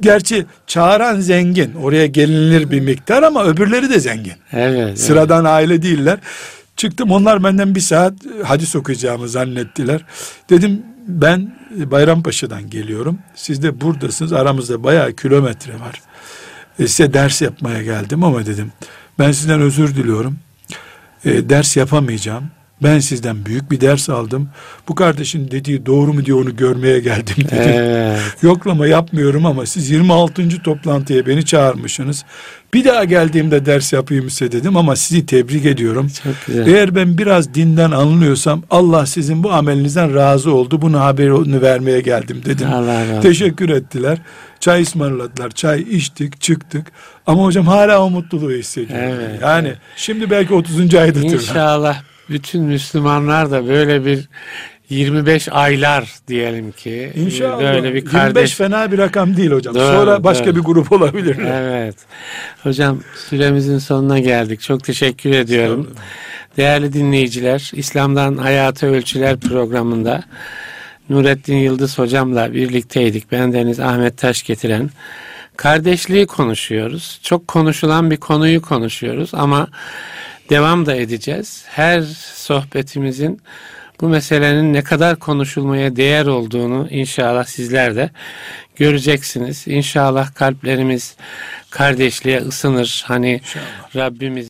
Gerçi çağıran zengin. Oraya gelinir bir miktar ama öbürleri de zengin. Evet. Sıradan aile değiller. Çıktım onlar benden bir saat hadis okuyacağımı zannettiler. Dedim ben Bayrampaşa'dan geliyorum. Siz de buradasınız. Aramızda bayağı kilometre var. E, size ders yapmaya geldim ama dedim. Ben sizden özür diliyorum. E, ders yapamayacağım. Ben sizden büyük bir ders aldım. Bu kardeşin dediği doğru mu diye onu görmeye geldim dedim. Evet. Yoklama yapmıyorum ama siz 26. toplantıya beni çağırmışsınız. Bir daha geldiğimde ders yapayım size dedim ama sizi tebrik ediyorum. Çok güzel. Eğer ben biraz dinden anlıyorsam Allah sizin bu amelinizden razı oldu. Bunu haberini vermeye geldim dedim. Allah olsun. Teşekkür ettiler. Çay ısmarladılar. Çay içtik, çıktık. Ama hocam hala o mutluluğu hissediyorum. Evet, yani şimdi belki 30. aydadır. İnşallah bütün Müslümanlar da böyle bir 25 aylar diyelim ki İnşallah. böyle bir 25 kardeş fena bir rakam değil hocam. Doğru, Sonra başka doğru. bir grup olabilir. Evet. Hocam süremizin sonuna geldik. Çok teşekkür ediyorum. Değerli dinleyiciler, İslam'dan Hayata Ölçüler programında Nurettin Yıldız hocamla birlikteydik. Ben Deniz Ahmet Taş getiren kardeşliği konuşuyoruz. Çok konuşulan bir konuyu konuşuyoruz ama devam da edeceğiz. Her sohbetimizin bu meselenin ne kadar konuşulmaya değer olduğunu inşallah sizler de göreceksiniz. İnşallah kalplerimiz kardeşliğe ısınır. Hani İnşallah. Rabbimiz